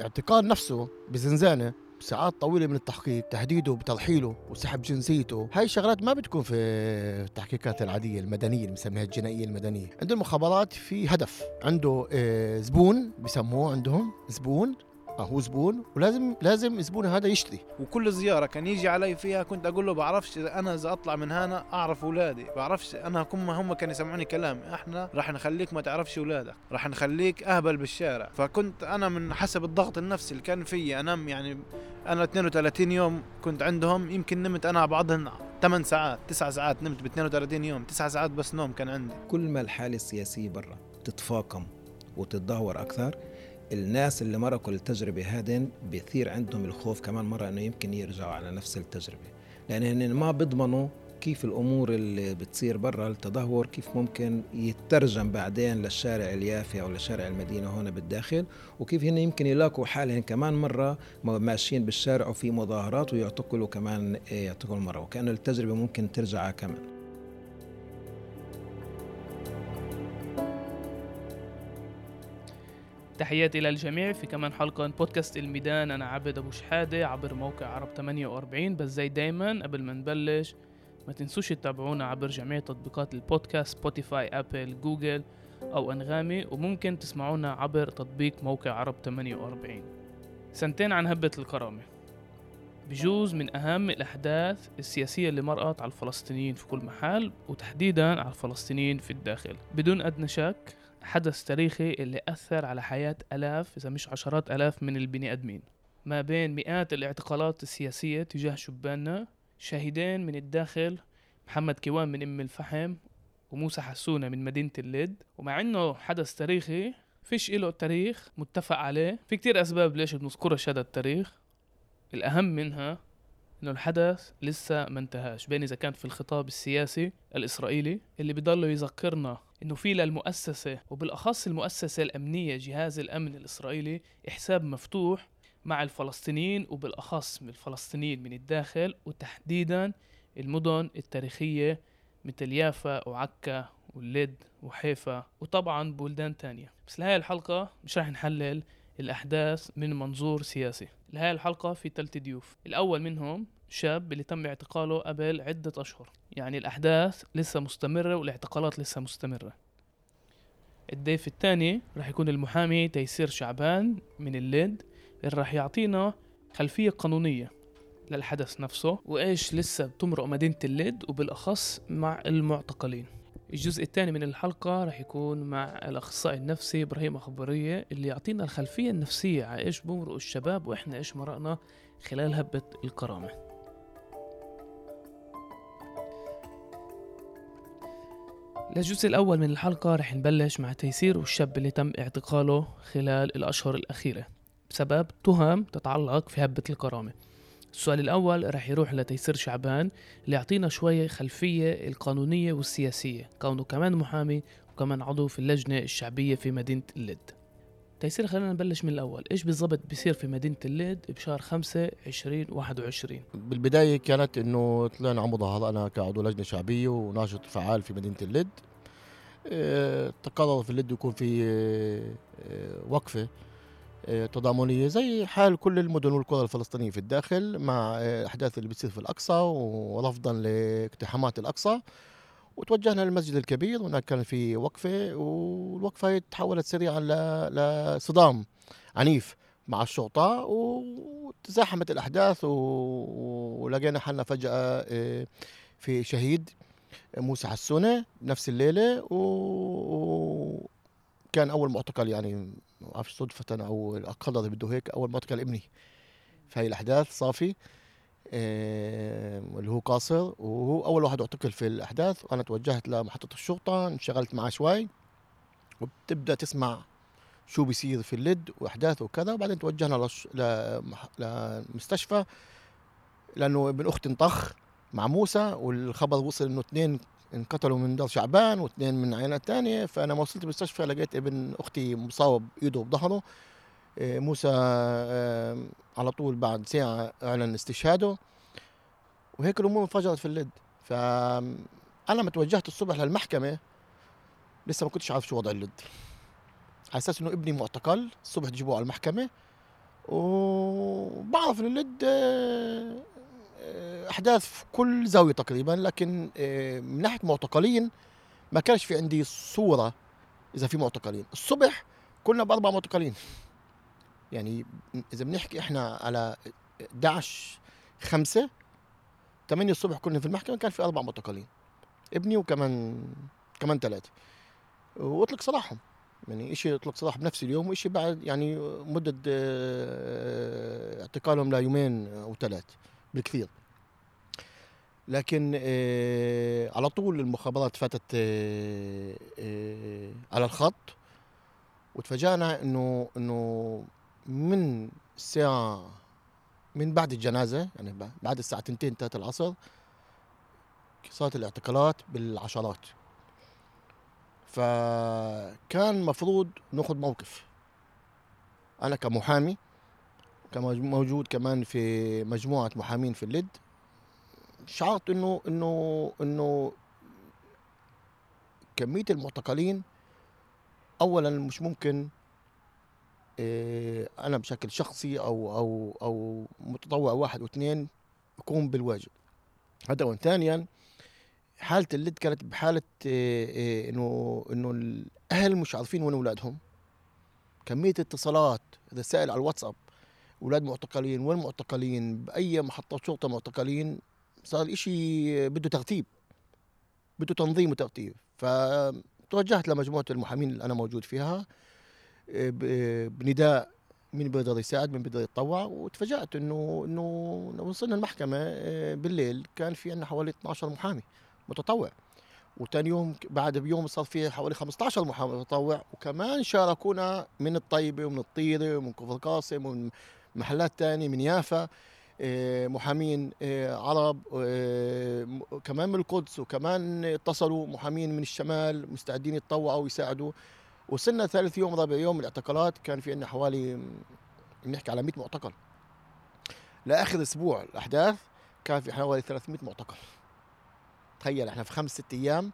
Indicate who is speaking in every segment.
Speaker 1: اعتقال نفسه بزنزانة ساعات طويلة من التحقيق تهديده بترحيله وسحب جنسيته. هاي الشغلات ما بتكون في التحقيقات العادية المدنية اللي بنسميها الجنائية المدنية. عند المخابرات في هدف. عنده آه، زبون بسموه عندهم زبون. هو زبون ولازم لازم زبون هذا يشتري.
Speaker 2: وكل زيارة كان يجي علي فيها كنت أقول له بعرفش إذا أنا إذا أطلع من هنا أعرف أولادي بعرفش أنا كم هم كانوا يسمعوني كلام إحنا راح نخليك ما تعرفش أولادك راح نخليك أهبل بالشارع. فكنت أنا من حسب الضغط النفسي اللي كان فيي انام يعني أنا 32 يوم كنت عندهم يمكن نمت أنا بعضهم 8 ساعات 9 ساعات نمت ب 32 يوم 9 ساعات بس نوم كان عندي.
Speaker 3: كل ما الحالة السياسية برا تتفاقم وتتدهور أكثر الناس اللي مرقوا التجربة هذه بيثير عندهم الخوف كمان مرة إنه يمكن يرجعوا على نفس التجربة. لأن هن ما بيضمنوا كيف الأمور اللي بتصير برا التدهور كيف ممكن يترجم بعدين للشارع اليافي أو لشارع المدينة هون بالداخل وكيف هن يمكن يلاقوا حالهم كمان مرة ماشيين بالشارع وفي مظاهرات ويعتقلوا كمان إيه، يعتقلوا مرة وكأنه التجربة ممكن ترجع كمان.
Speaker 4: تحياتي للجميع في كمان حلقة بودكاست الميدان. أنا عبد أبو شحادة عبر موقع عرب 48 بس زي دايما قبل ما نبلش ما تنسوش تتابعونا عبر جميع تطبيقات البودكاست سبوتيفاي أبل جوجل أو أنغامي. وممكن تسمعونا عبر تطبيق موقع عرب 48 سنتين عن هبة الكرامة. بجوز من أهم الأحداث السياسية اللي مرقت على الفلسطينيين في كل محل وتحديدا على الفلسطينيين في الداخل بدون أدنى شك. حدث تاريخي اللي أثر على حياة ألاف إذا مش عشرات ألاف من البني آدمين. ما بين مئات الاعتقالات السياسية تجاه شباننا شهيدين من الداخل محمد كيوان من أم الفحم وموسى حسونة من مدينة الليد. ومع إنه حدث تاريخي فيش له تاريخ متفق عليه. في كتير أسباب ليش بنذكرش هذا التاريخ. الأهم منها إنه الحدث لسه ما انتهاش بين إذا كان في الخطاب السياسي الإسرائيلي اللي بضله يذكرنا إنه في للمؤسسة وبالأخص المؤسسة الأمنية جهاز الأمن الإسرائيلي حساب مفتوح مع الفلسطينيين وبالأخص من الفلسطينيين من الداخل وتحديدا المدن التاريخية مثل يافا وعكا واللد وحيفا وطبعا بلدان تانية. بس لهي الحلقة مش راح نحلل الأحداث من منظور سياسي. لهي الحلقة في ثلاث ضيوف. الأول منهم شاب اللي تم اعتقاله قبل عدة أشهر. يعني الأحداث لسه مستمرة والاعتقالات لسه مستمرة. الضيف الثاني راح يكون المحامي تيسير شعبان من الليد اللي راح يعطينا خلفية قانونية للحدث نفسه وإيش لسه بتمرق مدينة الليد وبالأخص مع المعتقلين. الجزء الثاني من الحلقة رح يكون مع الأخصائي النفسي إبراهيم أخبارية اللي يعطينا الخلفية النفسية على إيش بمرقوا الشباب وإحنا إيش مرقنا خلال هبة الكرامة. للجزء الأول من الحلقة رح نبلش مع تيسير والشاب اللي تم اعتقاله خلال الأشهر الأخيرة. بسبب تهم تتعلق في هبة الكرامة. السؤال الأول رح يروح لتيسير شعبان اللي يعطينا شوية خلفية القانونية والسياسية كونه كمان محامي وكمان عضو في اللجنة الشعبية في مدينة اللد تيسير خلينا نبلش من الأول. إيش بالضبط بيصير في مدينة اللد بشهر 5 2021
Speaker 1: بالبداية كانت إنه طلعنا على مظاهرة أنا كعضو لجنة شعبية وناشط فعال في مدينة اللد آه تقرر في اللد يكون في آه وقفة آه تضامنية زي حال كل المدن والقرى الفلسطينية في الداخل مع الأحداث اللي بتصير في الأقصى ورفضا لاقتحامات الأقصى. وتوجهنا للمسجد الكبير وهناك كان في وقفة والوقفة تحولت سريعا لصدام عنيف مع الشرطة وتزاحمت الأحداث ولقينا حالنا فجأة آه، في شهيد موسى حسونة نفس الليلة وكان أول معتقل يعني ما بعرف صدفة أو قدر بده هيك أول معتقل إبني في هاي الأحداث صافي. اللي هو قاصر وهو أول واحد أعتقل في الأحداث وأنا توجهت لمحطة الشرطة انشغلت معه شوي وبتبدأ تسمع شو بيصير في اللد واحداث وكذا وبعدين توجهنا لش... لمستشفى لأنه ابن أختي انطخ مع موسى والخبر وصل إنه اثنين انقتلوا من دار شعبان واثنين من عينات ثانية فأنا ما وصلت المستشفى لقيت ابن أختي مصاب ايده بظهره. موسى على طول بعد ساعة أعلن استشهاده. وهيك الأمور انفجرت في اللد فأنا لما توجهت الصبح للمحكمة لسه ما كنتش عارف شو وضع اللد على أساس إنه ابني معتقل الصبح تجيبوه على المحكمة. وبعرف إن اللد آه، آه، أحداث في كل زاوية تقريبا. لكن آه، من ناحية معتقلين ما كانش في عندي صورة إذا في معتقلين. الصبح كنا بأربع معتقلين. يعني إذا بنحكي إحنا على 11 5 8 الصبح كنا في المحكمة كان في أربع معتقلين ابني وكمان كمان ثلاثة وأطلق سراحهم يعني شيء أطلق سراح بنفس اليوم وشيء بعد يعني مدة آه، اعتقالهم ليومين أو ثلاث بالكثير. لكن آه، على طول المخابرات فاتت آه، آه، على الخط وتفاجأنا إنه إنه من الساعة من بعد الجنازة يعني بعد الساعة تنتين تلات العصر صارت الاعتقالات بالعشرات. فكان مفروض ناخذ موقف. أنا كمحامي موجود كمان في مجموعة محامين في اللد شعرت إنه إنه إنه كمية المعتقلين اولا مش ممكن أنا بشكل شخصي أو أو أو متطوع واحد واثنين يقوم بالواجب. هذا أولاً. ثانيا حالة اللد كانت بحالة إيه، إيه، إنه إنه الأهل مش عارفين وين أولادهم. كمية اتصالات رسائل على الواتساب أولاد معتقلين وين معتقلين بأي محطة شرطة معتقلين صار الاشي بده ترتيب بده تنظيم وترتيب. فتوجهت لمجموعة المحامين اللي أنا موجود فيها. بنداء مين بيقدر يساعد مين بيقدر يتطوع وتفاجأت إنه إنه وصلنا المحكمة إيه، بالليل كان في عندنا حوالي 12 محامي متطوع. وتاني يوم بعد بيوم صار في حوالي 15 محامي متطوع. وكمان شاركونا من الطيبة ومن الطيرة ومن كفر قاسم ومن محلات تانية من يافا إيه، محامين إيه، عرب كمان من القدس وكمان اتصلوا محامين من الشمال مستعدين يتطوعوا ويساعدوا. وصلنا ثالث يوم رابع يوم الاعتقالات كان في عندنا حوالي بنحكي على 100 معتقل. لآخر أسبوع الأحداث كان في حوالي 300 معتقل. تخيل إحنا في خمس ست أيام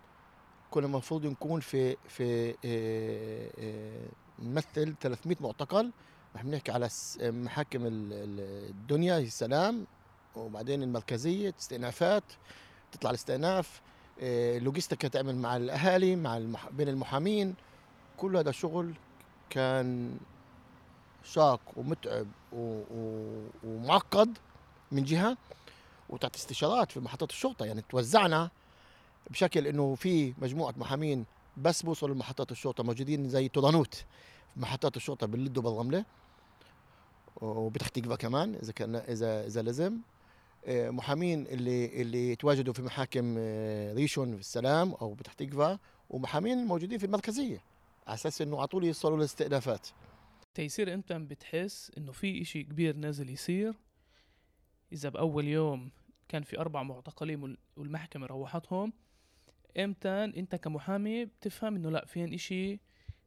Speaker 1: كنا المفروض نكون في في إيه، إيه، نمثل 300 معتقل. إحنا بنحكي على محاكم ال- ال- الدنيا السلام وبعدين المركزية استئنافات تطلع الاستئناف إيه، لوجيستيكا تعمل مع الأهالي مع المح... بين المحامين. كل هذا الشغل كان شاق ومتعب و... و... ومعقد من جهة وتحت استشارات في محطات الشرطة. يعني توزعنا بشكل إنه في مجموعة محامين بس بوصلوا لمحطات الشرطة موجودين زي תורנות في محطات الشرطة باللد وبالرمله وبتحت تقفى كمان إذا كان اذا إذا لزم. آه، محامين اللي اللي تواجدوا في محاكم آه، ريشون في السلام أو بتحت تقفى ومحامين موجودين في المركزية. على أساس إنه على طول يوصلوا للاستئنافات
Speaker 4: تيصير أنت بتحس إنه في إشي كبير نازل يصير. إذا بأول يوم كان في أربع معتقلين وال- والمحكمة روحتهم إمتى أنت كمحامي بتفهم إنه لأ فين إشي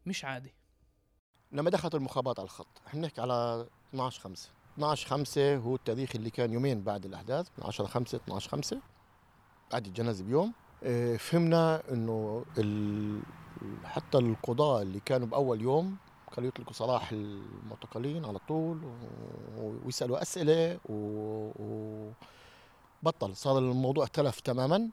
Speaker 4: مش عادي.
Speaker 1: لما دخلت المخابرات على الخط إحنا بنحكي على 12 5 12 5 هو التاريخ اللي كان يومين بعد الأحداث من 10 5 12 5 بعد الجنازة بيوم آه، فهمنا إنه ال... حتى القضاة اللي كانوا بأول يوم كانوا يطلقوا سراح المعتقلين على طول و... ويسألوا أسئلة و... صار الموضوع اختلف تماما.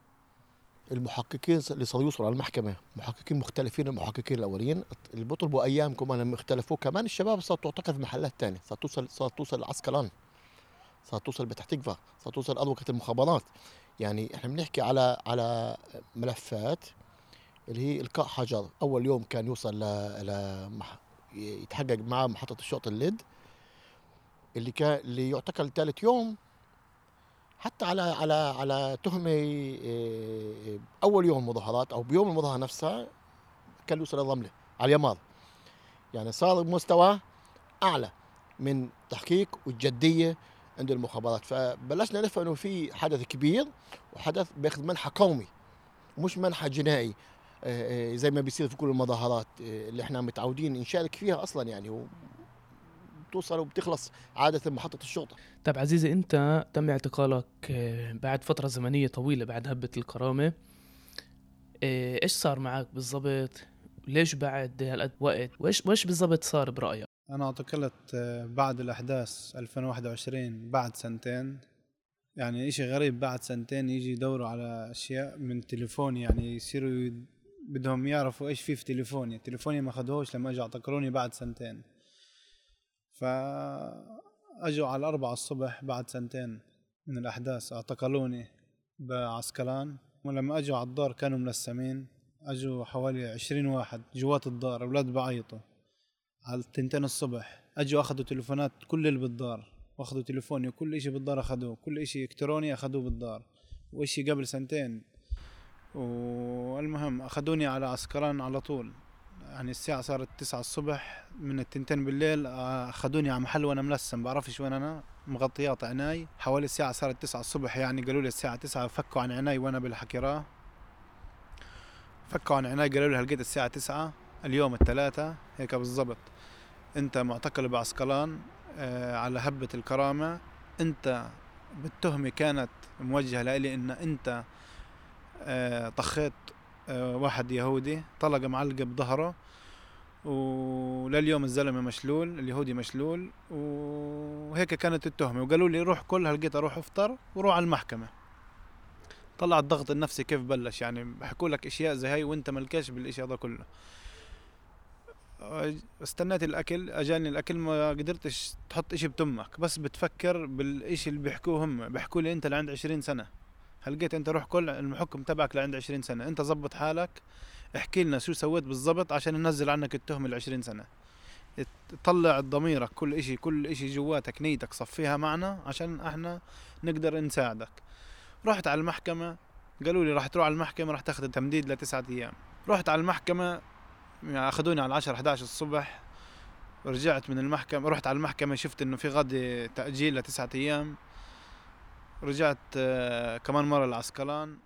Speaker 1: المحققين اللي صاروا يوصلوا على المحكمة محققين مختلفين المحققين الأولين. اللي بيطلبوا أيام كمان لما اختلفوا كمان الشباب صارت تعتقل في محلات تانية. صارت توصل صارت توصل عسقلان صارت توصل بتحتقفة صارت توصل أروقة المخابرات. يعني إحنا بنحكي على على ملفات اللي هي إلقاء حجر. أول يوم كان يوصل ل ل يتحقق معاه محطة الشرطة الليد اللي كان اللي يعتقل ثالث يوم حتى على على على تهمة إيه، أول يوم المظاهرات أو بيوم المظاهرة نفسها كان يوصل الرملة على اليمار يعني صار مستوى أعلى من تحقيق والجدية عند المخابرات. فبلشنا نفهم إنه في حدث كبير وحدث بياخذ منحى قومي مش منحى جنائي. زي ما بيصير في كل المظاهرات آه، اللي إحنا متعودين نشارك فيها أصلا يعني و- بتوصل وبتخلص عادة محطة الشرطة.
Speaker 4: طب عزيزي أنت تم اعتقالك آه، بعد فترة زمنية طويلة بعد هبة الكرامة آه، إيش صار معك بالضبط؟ ليش بعد هالقد وقت؟ وإيش وإيش بالضبط صار برأيك؟
Speaker 2: أنا اعتقلت آه، بعد الأحداث 2021 بعد سنتين. يعني إشي غريب بعد سنتين يجي يدوروا على أشياء من تليفوني يعني يصيروا بدهم يعرفوا إيش في في تليفوني. تليفوني ما خدوهوش لما إجوا اعتقلوني بعد سنتين. فاجوا على الأربعة الصبح بعد سنتين من الأحداث اعتقلوني بعسكلان. ولما إجوا على الدار كانوا ملسمين. إجوا حوالي عشرين واحد جوات الدار أولاد بعيطوا. على التنتين الصبح إجوا أخذوا تليفونات كل اللي بالدار. واخذوا تليفوني وكل إشي بالدار أخذوه كل إشي إلكتروني أخذوه بالدار. وإشي قبل سنتين والمهم أخذوني على عسكران على طول. يعني الساعة صارت تسعة الصبح من التنتين بالليل أخذوني على محل وأنا ملسم. بعرفش وين أنا مغطيات عيناي. حوالي الساعة صارت تسعة الصبح يعني قالوا لي الساعة تسعة. فكوا عن عيناي وأنا بالحكراه فكوا عن عيناي قالوا لي هلقيت الساعة تسعة اليوم الثلاثة هيك بالضبط. أنت معتقل بعسقلان آه على هبة الكرامة. أنت بالتهمة كانت موجهة لإلي أنت آه طخيت آه واحد يهودي طلقة معلقة بظهره ولليوم الزلمة مشلول اليهودي مشلول وهيك كانت التهمة. وقالوا لي روح كل هلقيت أروح أفطر وروح على المحكمة. طلع الضغط النفسي كيف بلش؟ يعني بحكوا لك أشياء زي هاي وأنت ملكش بالإشي هذا كله. استنيت الأكل أجاني الأكل ما قدرتش تحط إشي بتمك. بس بتفكر بالإشي اللي بيحكوه هم. بيحكوا لي أنت لعند عشرين سنة. هلقيت انت روح كل الحكم تبعك لعند عشرين سنة. انت زبط حالك احكي لنا شو سويت بالضبط عشان ننزل عنك التهمة العشرين سنة. طلع ضميرك كل اشي كل إشي جواتك نيتك صفيها معنا عشان إحنا نقدر نساعدك. رحت على المحكمة قالوا لي راح تروح على المحكمة راح تاخذ تمديد لتسعة أيام. رحت على المحكمة يعني أخذوني على 10 11 الصبح. رجعت من المحكمة رحت على المحكمة شفت إنه في غد تأجيل لتسعة أيام. رجعت آه كمان مرة العسكلان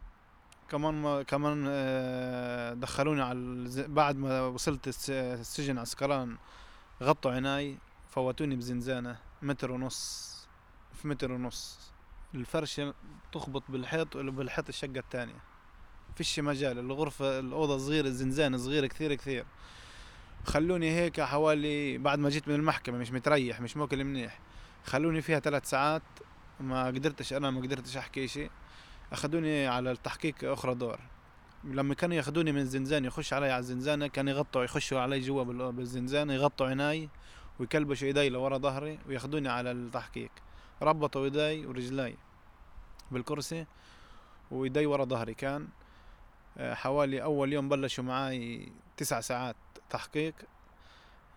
Speaker 2: كمان ما كمان آه دخلوني على. بعد ما وصلت الس- السجن عسكران غطوا عيناي فوتوني بزنزانة متر ونص في متر ونص. الفرشة تخبط بالحيط بالحيط الشقة الثانية فيش مجال. الغرفة الأوضة صغيرة الزنزانة صغيرة كثير كثير. خلوني هيك حوالي بعد ما جيت من المحكمة مش متريح مش موكل منيح. خلوني فيها ثلاث ساعات. ما قدرتش أنا ما قدرتش أحكي شيء. أخذوني على التحقيق أخرى دور. لما كانوا ياخذوني من الزنزانة يخش علي على الزنزانة كانوا يغطوا يخشوا علي جوا بال- بالزنزانة يغطوا عيناي ويكلبشوا إيدي لورا ظهري وياخذوني على التحقيق. ربطوا إيدي ورجلي بالكرسي وإيدي ورا ظهري. كان آه، حوالي أول يوم بلشوا معاي تسع ساعات تحقيق.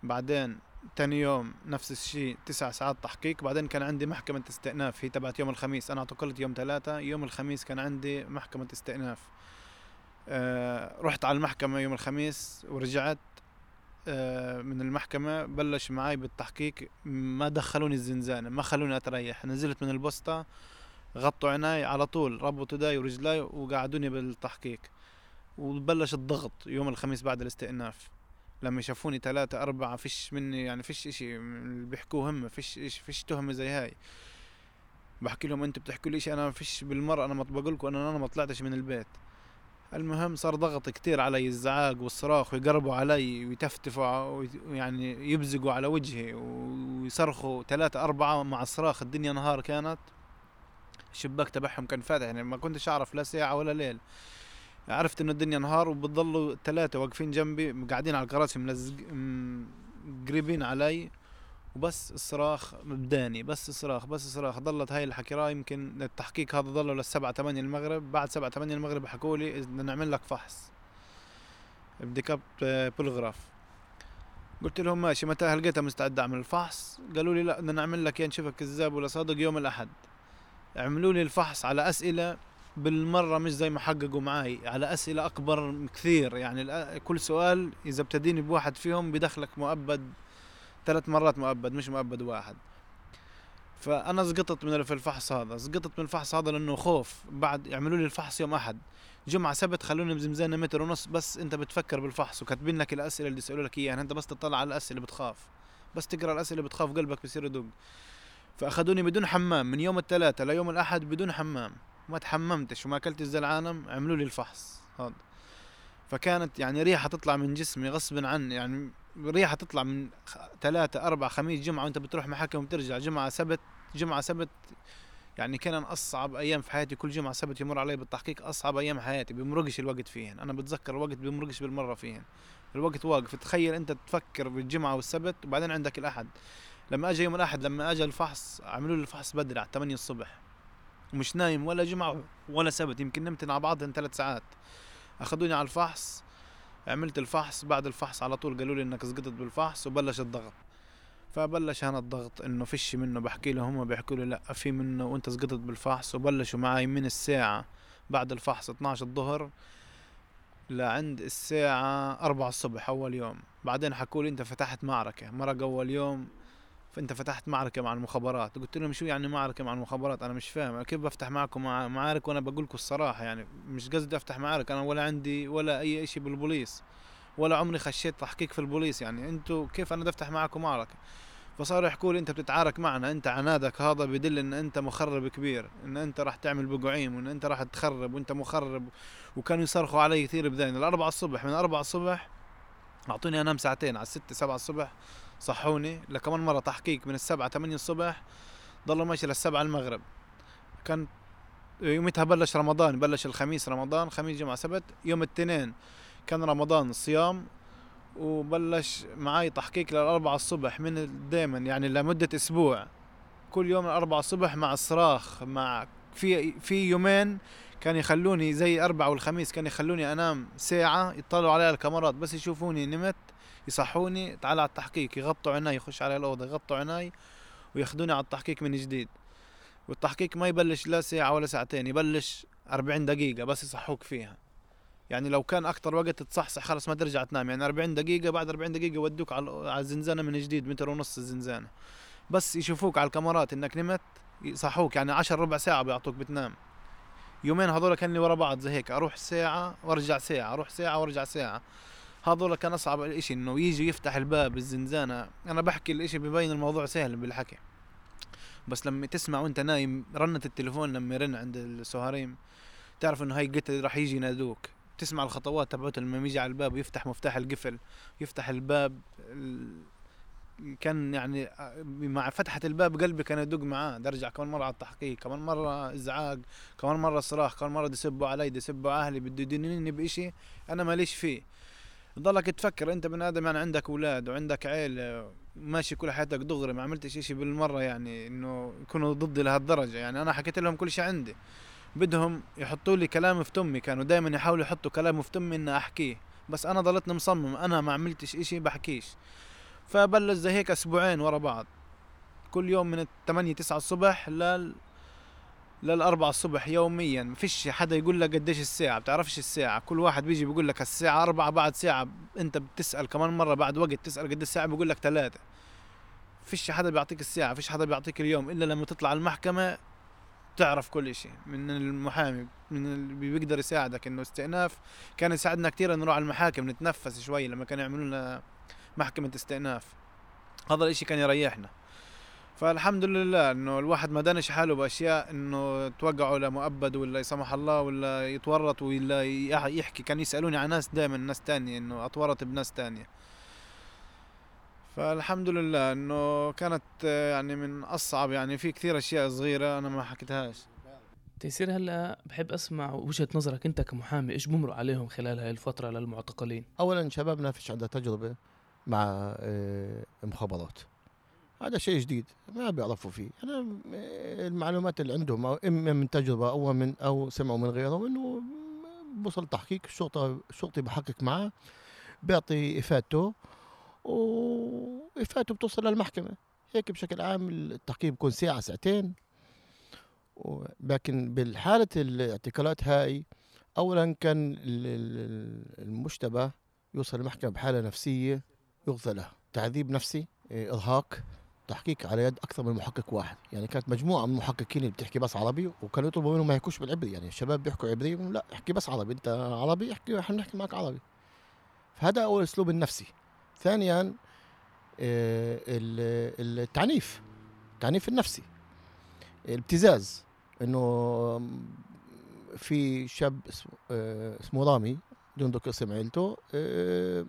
Speaker 2: بعدين تاني يوم نفس الشيء تسع ساعات تحقيق بعدين كان عندي محكمة استئناف هي تبعت يوم الخميس. أنا اعتقلت يوم ثلاثة يوم الخميس كان عندي محكمة استئناف. آه رحت على المحكمة يوم الخميس ورجعت آه من المحكمة بلش معاي بالتحقيق. ما دخلوني الزنزانة ما خلوني أتريح. نزلت من البوسطة غطوا عيناي على طول ربطوا ايدي ورجلي وقعدوني بالتحقيق. وبلش الضغط يوم الخميس بعد الاستئناف. لما شافوني ثلاثة أربعة فيش مني يعني فيش إشي اللي بيحكوه هم فيش إشي فيش تهمة زي هاي. بحكي لهم أنتوا بتحكوا لي إشي أنا فيش بالمرة أنا ما بقول أنا أنا ما طلعتش من البيت. المهم صار ضغط كتير علي الزعاق والصراخ ويقربوا علي ويتفتفوا ويعني يبزقوا على وجهي ويصرخوا ثلاثة أربعة مع الصراخ الدنيا نهار كانت. الشباك تبعهم كان فاتح يعني ما كنتش أعرف لا ساعة ولا ليل عرفت إنه الدنيا نهار وبتضلوا ثلاثة واقفين جنبي قاعدين على الكراسي ملزق قريبين علي. وبس الصراخ بداني بس الصراخ بس الصراخ. ضلت هاي الحكراء يمكن التحقيق هذا ضلوا للسبعة ثمانية المغرب. بعد سبعة ثمانية المغرب حكوا لي بدنا نعمل لك فحص. بديك اب بولغراف. قلت لهم ماشي متى لقيتها مستعد أعمل الفحص؟ قالوا لي لا بدنا نعمل لك يا نشوفك كذاب ولا صادق يوم الأحد. عملوا لي الفحص على أسئلة بالمرة مش زي ما حققوا معاي. على أسئلة أكبر كثير. يعني كل سؤال إذا بتديني بواحد فيهم بدخلك مؤبد ثلاث مرات مؤبد مش مؤبد واحد. فأنا سقطت من في الفحص هذا. سقطت من الفحص هذا لأنه خوف. بعد يعملوا لي الفحص يوم أحد. جمعة سبت خلوني بزمزانة متر ونص بس أنت بتفكر بالفحص وكاتبين لك الأسئلة اللي يسألوا لك إياها. يعني أنت بس تطلع على الأسئلة بتخاف. بس تقرأ الأسئلة بتخاف قلبك بصير يدق. فأخذوني بدون حمام من يوم الثلاثاء ليوم الأحد بدون حمام. ما تحممتش وما أكلتش زي العالم عملوا لي الفحص. هذا فكانت يعني ريحة تطلع من جسمي غصب عني يعني ريحة تطلع من ثلاثة أربعة خميس جمعة وأنت بتروح محاكم وبترجع جمعة سبت جمعة سبت يعني كان أصعب أيام في حياتي كل جمعة سبت يمر علي بالتحقيق أصعب أيام حياتي بمرقش الوقت فيهن أنا بتذكر الوقت بمرقش بالمرة فيهن الوقت واقف. تخيل أنت تفكر بالجمعة والسبت وبعدين عندك الأحد. لما أجى يوم الأحد لما أجى الفحص عملوا لي الفحص بدري على 8 الصبح. ومش نايم ولا جمعة ولا سبت يمكن نمت مع بعض ثلاث ساعات. أخذوني على الفحص عملت الفحص بعد الفحص على طول قالوا لي إنك سقطت بالفحص وبلش الضغط. فبلش أنا الضغط إنه فيش منه بحكي لهم هم بيحكوا لي لأ في منه وأنت سقطت بالفحص وبلشوا معي من الساعة بعد الفحص 12 الظهر لعند الساعة 4 الصبح أول يوم. بعدين حكوا لي أنت فتحت معركة مرق أول يوم فانت فتحت معركة مع المخابرات. قلت لهم شو يعني معركة مع المخابرات؟ أنا مش فاهم. كيف بفتح معكم مع معارك وأنا بقول لكم الصراحة؟ يعني مش قصدي أفتح معارك. أنا ولا عندي ولا أي شيء بالبوليس. ولا عمري خشيت تحقيق في البوليس. يعني أنتوا كيف أنا بدي أفتح معكم معركة؟ فصاروا يحكوا لي أنت بتتعارك معنا. أنت عنادك. هذا بدل إن أنت مخرب كبير. إن أنت راح تعمل بقعيم. وإن أنت راح تخرب. وأنت مخرب. وكانوا يصرخوا علي كثير بذين الأربعة الصبح. من أربعة الصبح أعطوني أنام ساعتين. على الستة سبعة الصبح صحوني لكمان مرة تحقيق من السبعة ثمانية الصبح ضلوا ماشي للسبعة المغرب. كان يومتها بلش رمضان بلش الخميس رمضان خميس جمعة سبت يوم الاثنين كان رمضان صيام وبلش معي تحقيق للأربعة الصبح من دائما يعني لمدة أسبوع. كل يوم الأربعة الصبح مع صراخ مع في في يومين كان يخلوني زي أربعة والخميس كان يخلوني أنام ساعة يطلعوا عليها الكاميرات بس يشوفوني نمت يصحوني تعال على التحقيق يغطوا عيني يخش على الأوضة يغطوا عيني وياخذوني على التحقيق من جديد. والتحقيق ما يبلش لا ساعة ولا ساعتين يبلش 40 دقيقة بس يصحوك فيها. يعني لو كان أكتر وقت تصحصح خلص ما ترجع تنام. يعني 40 دقيقة بعد 40 دقيقة يودوك على الزنزانة من جديد متر ونص الزنزانة. بس يشوفوك على الكاميرات إنك نمت يصحوك. يعني 10 ربع ساعة بيعطوك بتنام. يومين هذول كان ورا بعض زي هيك أروح ساعة وأرجع ساعة أروح ساعة وأرجع ساعة. هذول كان أصعب اشي إنه يجي يفتح الباب الزنزانة. أنا بحكي الإشي ببين الموضوع سهل بالحكي. بس لما تسمع وأنت نايم رنة التليفون لما يرن عند السهريم تعرف إنه هاي قتل راح يجي ينادوك. تسمع الخطوات تبعته لما يجي على الباب ويفتح مفتاح القفل يفتح الباب كان يعني مع فتحة الباب قلبي كان يدق معاه أرجع كمان مرة على التحقيق كمان مرة إزعاج كمان مرة صراخ كمان مرة يسبوا علي يسبوا أهلي بده يدينوني بإشي أنا ماليش فيه. ضلك تفكر أنت بني آدم يعني عندك أولاد وعندك عيلة ماشي كل حياتك دغري ما عملتش إشي بالمرة يعني إنه يكونوا ضدي لهالدرجة. يعني أنا حكيت لهم كل شيء عندي. بدهم يحطوا لي كلام في تمي كانوا دائما يحاولوا يحطوا كلام في تمي إني أحكيه. بس أنا ضلتني مصمم أنا ما عملتش إشي بحكيش. فبلش زي هيك أسبوعين ورا بعض. كل يوم من 8 9 الصبح لل للأربعة الصبح يوميا. ما فيش حدا يقول لك قديش الساعة بتعرفش الساعة. كل واحد بيجي بيقول لك الساعة أربعة بعد ساعة أنت بتسأل كمان مرة بعد وقت تسأل قد الساعة بيقول لك ثلاثة فيش حدا بيعطيك الساعة فيش حدا بيعطيك اليوم. إلا لما تطلع المحكمة تعرف كل شيء من المحامي من اللي بيقدر يساعدك. إنه استئناف كان يساعدنا كثير نروح على المحاكم نتنفس شوي لما كانوا يعملوا لنا محكمة استئناف. هذا الإشي كان يريحنا. فالحمد لله إنه الواحد ما دانش حاله بأشياء إنه توقعوا لمؤبد ولا يسمح الله ولا يتورط ولا يحكي. كان يسألوني عن ناس دائما ناس تانية إنه أتورط بناس تانية. فالحمد لله إنه كانت يعني من أصعب يعني في كثير أشياء صغيرة أنا ما حكيتهاش.
Speaker 4: تيسير هلأ بحب أسمع وجهة نظرك أنت كمحامي إيش بمروا عليهم خلال هاي الفترة للمعتقلين؟
Speaker 1: اولا شبابنا فيش عنده تجربة. مع مخابرات هذا شيء جديد ما بيعرفوا فيه. أنا المعلومات اللي عندهم إما من تجربة أو من أو سمعوا من غيرهم إنه بوصل تحقيق الشرطه الشرطي بحقق معه بيعطي إفادته وإفادته بتوصل للمحكمة. هيك بشكل عام التحقيق بيكون ساعة ساعتين. لكن بالحالة الاعتقالات هاي أولا كان المشتبه يوصل المحكمة بحالة نفسية. يغذى له. تعذيب نفسي إرهاق تحقيق على يد أكثر من محقق واحد. يعني كانت مجموعة من المحققين اللي بتحكي بس عربي وكانوا يطلبوا منهم ما يحكوش بالعبري. يعني الشباب بيحكوا عبري لا احكي بس عربي. انت عربي احكي إحنا بنحكي معك عربي. فهذا اول اسلوب النفسي. ثانيا آه، التعنيف. التعنيف النفسي. الابتزاز. إنه في شاب اسمه, اسمه رامي ذكر اسم عيلته آه،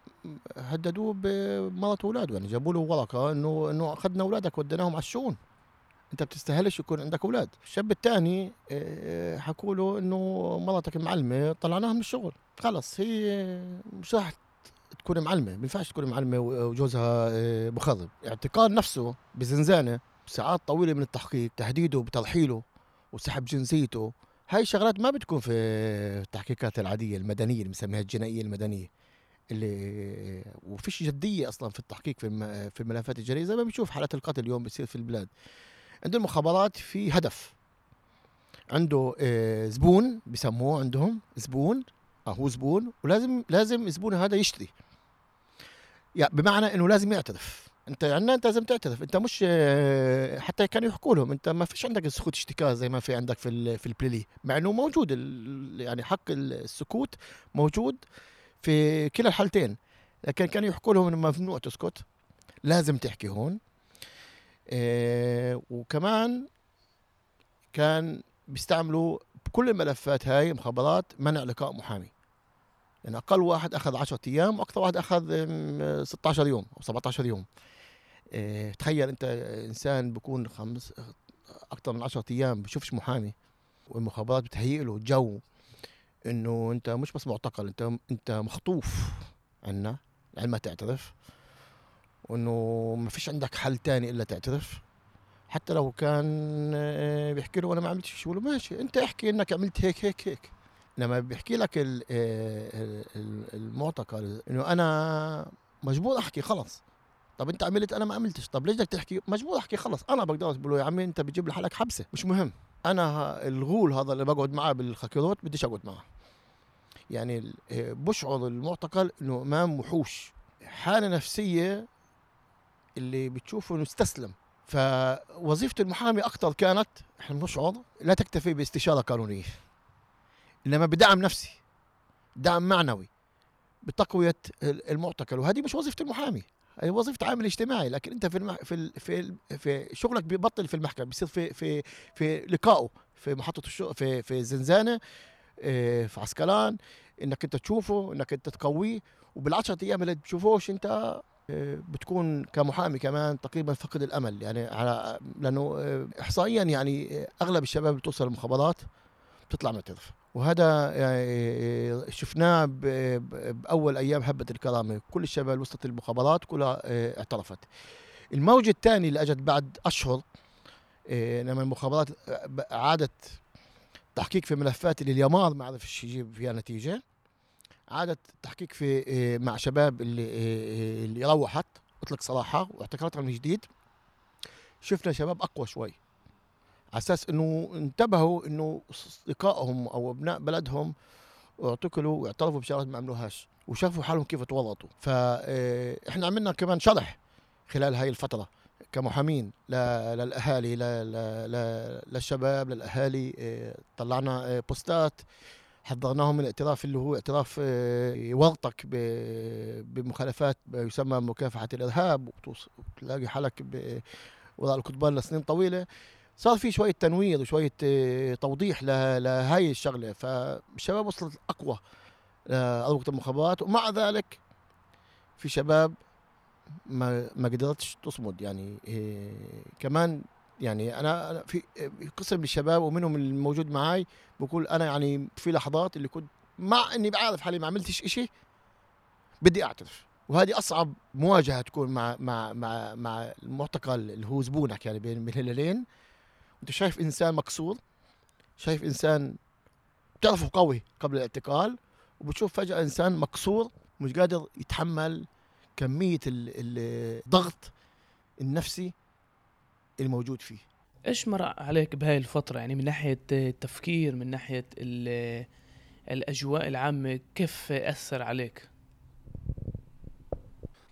Speaker 1: هددوه بمرض اولاده يعني جابوا له ورقة انه إنه أخذنا أولادك وديناهم على الشؤون. أنت بتستاهلش يكون عندك أولاد. الشاب الثاني حكوا له إنه مرتك معلمة طلعناها من الشغل. خلص هي مش راح تكون معلمة. ما ينفعش تكون معلمة وجوزها آه، مخضب اعتقال نفسه بزنزانة ساعات طويلة من التحقيق تهديده بترحيله وسحب جنسيته. هاي الشغلات ما بتكون في التحقيقات العادية المدنية اللي بنسميها الجنائية المدنية اللي وفيش جدية أصلا في التحقيق في في الملفات الجنائية زي ما بنشوف حالات القتل اليوم بتصير في البلاد. عند المخابرات في هدف. عنده آه، زبون بسموه عندهم زبون آه هو زبون ولازم لازم الزبون هذا يشتري. يعني بمعنى إنه لازم يعترف. انت يعني انت لازم تعترف. انت مش آه، حتى كانوا يحكوا لهم. انت ما فيش عندك سكوت اشتكاء زي ما في عندك في في البليلي مع إنه موجود يعني حق السكوت موجود في كلا الحالتين. لكن كانوا يحكوا لهم إنه ممنوع تسكت. لازم تحكي هون. آه وكمان كان بيستعملوا بكل الملفات هاي مخابرات منع لقاء محامي. يعني أقل واحد أخذ 10 أيام وأكثر واحد أخذ 16 يوم أو 17 يوم. تخيل انت انسان بيكون خمس أكثر من 10 أيام بشوفش محامي والمخابرات بتهيئ له جو انه انت مش بس معتقل انت انت مخطوف عنا لعل ما تعترف وانه ما فيش عندك حل تاني إلا تعترف. حتى لو كان آه، بيحكي له أنا ما عملتش شيء ماشي انت احكي انك عملت هيك هيك هيك. لما بيحكي لك آه، المعتقل انه أنا مجبور احكي خلص. طب انت عملت أنا ما عملتش. طب ليش بدك تحكي؟ مجبور احكي خلص. أنا بقدر أقول له يا عمي انت بتجيب لحالك حبسة. مش مهم. أنا الغول هذا اللي بقعد معاه بالخكيروت بديش اقعد معاه. يعني آه، بشعر المعتقل انه امام وحوش. حالة نفسية اللي بتشوفه انه استسلم. فوظيفة المحامي أكثر كانت إحنا بنشعر لا تكتفي باستشارة قانونية. إنما بدعم نفسي. دعم معنوي. بتقوية المعتقل. وهذه مش وظيفة المحامي. وظيفة عامل اجتماعي لكن أنت في المح... في ال... في ال... في شغلك بيبطل في المحكمة بيصير في في في لقائه في محطة الشغل في في زنزانة آه، في عسكلان إنك أنت تشوفه إنك أنت تقويه وبالعشرة أيام اللي بتشوفوش أنت آه، بتكون كمحامي كمان تقريبا فقد الأمل. يعني على لأنه آه، احصائيا يعني أغلب الشباب اللي توصل المخابرات بتطلع معترف وهذا يعني شفناه بأول أيام هبة الكرامة. كل الشباب اللي وصلت المخابرات كلها اعترفت. الموجه الثانية اللي أجت بعد أشهر لما المخابرات عادت تحقيق في ملفات اللي اليمار ما عرفش يجيب فيها نتيجة. عادت تحقيق في مع شباب اللي اللي روحت أطلق صراحة واعتقلتها من جديد. شفنا شباب أقوى شوي. على أساس إنه انتبهوا إنه أصدقائهم أو أبناء بلدهم اعتقلوا واعترفوا بشغلات ما عملوهاش وشافوا حالهم كيف تورطوا فاحنا عملنا كمان شرح خلال هاي الفترة كمحامين للأهالي للشباب للأهالي آه، طلعنا آه، بوستات حضرناهم من الاعتراف اللي هو اعتراف آه، يورطك بمخالفات يسمى مكافحة الإرهاب وتلاقي حالك وراء الكتبان لسنين طويلة. صار في شوية تنوير وشوية آه، توضيح لهاي الشغلة. فالشباب وصلت أقوى لأروقة المخابرات. ومع ذلك في شباب ما ما قدرتش تصمد. يعني إيه كمان يعني أنا في قسم من الشباب ومنهم الموجود معي بقول أنا يعني في لحظات اللي كنت مع إني بعرف حالي ما عملتش إشي بدي أعترف. وهذه أصعب مواجهة تكون مع مع مع مع المعتقل اللي هو زبونك يعني بين الهلالين أنت شايف إنسان مكسور شايف إنسان بتعرفه قوي قبل الاعتقال؟ وبتشوف فجأة إنسان مكسور مش قادر يتحمل كمية الضغط النفسي الموجود فيه.
Speaker 4: إيش مر عليك بهاي الفترة؟ يعني من ناحية التفكير من ناحية الأجواء العامة كيف أثر عليك؟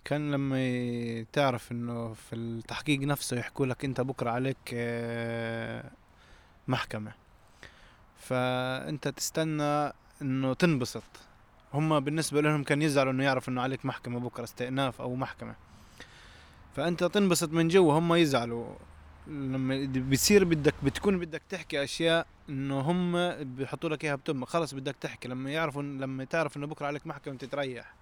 Speaker 2: كان لما تعرف إنه في التحقيق نفسه يحكوا لك أنت بكرة عليك آه، محكمة. فأنت تستنى إنه تنبسط. هم بالنسبة لهم كان يزعلوا إنه يعرف إنه عليك محكمة بكرة استئناف أو محكمة. فأنت تنبسط من جوا هم يزعلوا. لما بتصير بدك بتكون بدك تحكي أشياء إنه هم بيحطوا لك إياها بتمك خلص بدك تحكي لما يعرفوا لما تعرف إنه بكرة عليك محكمة تتريح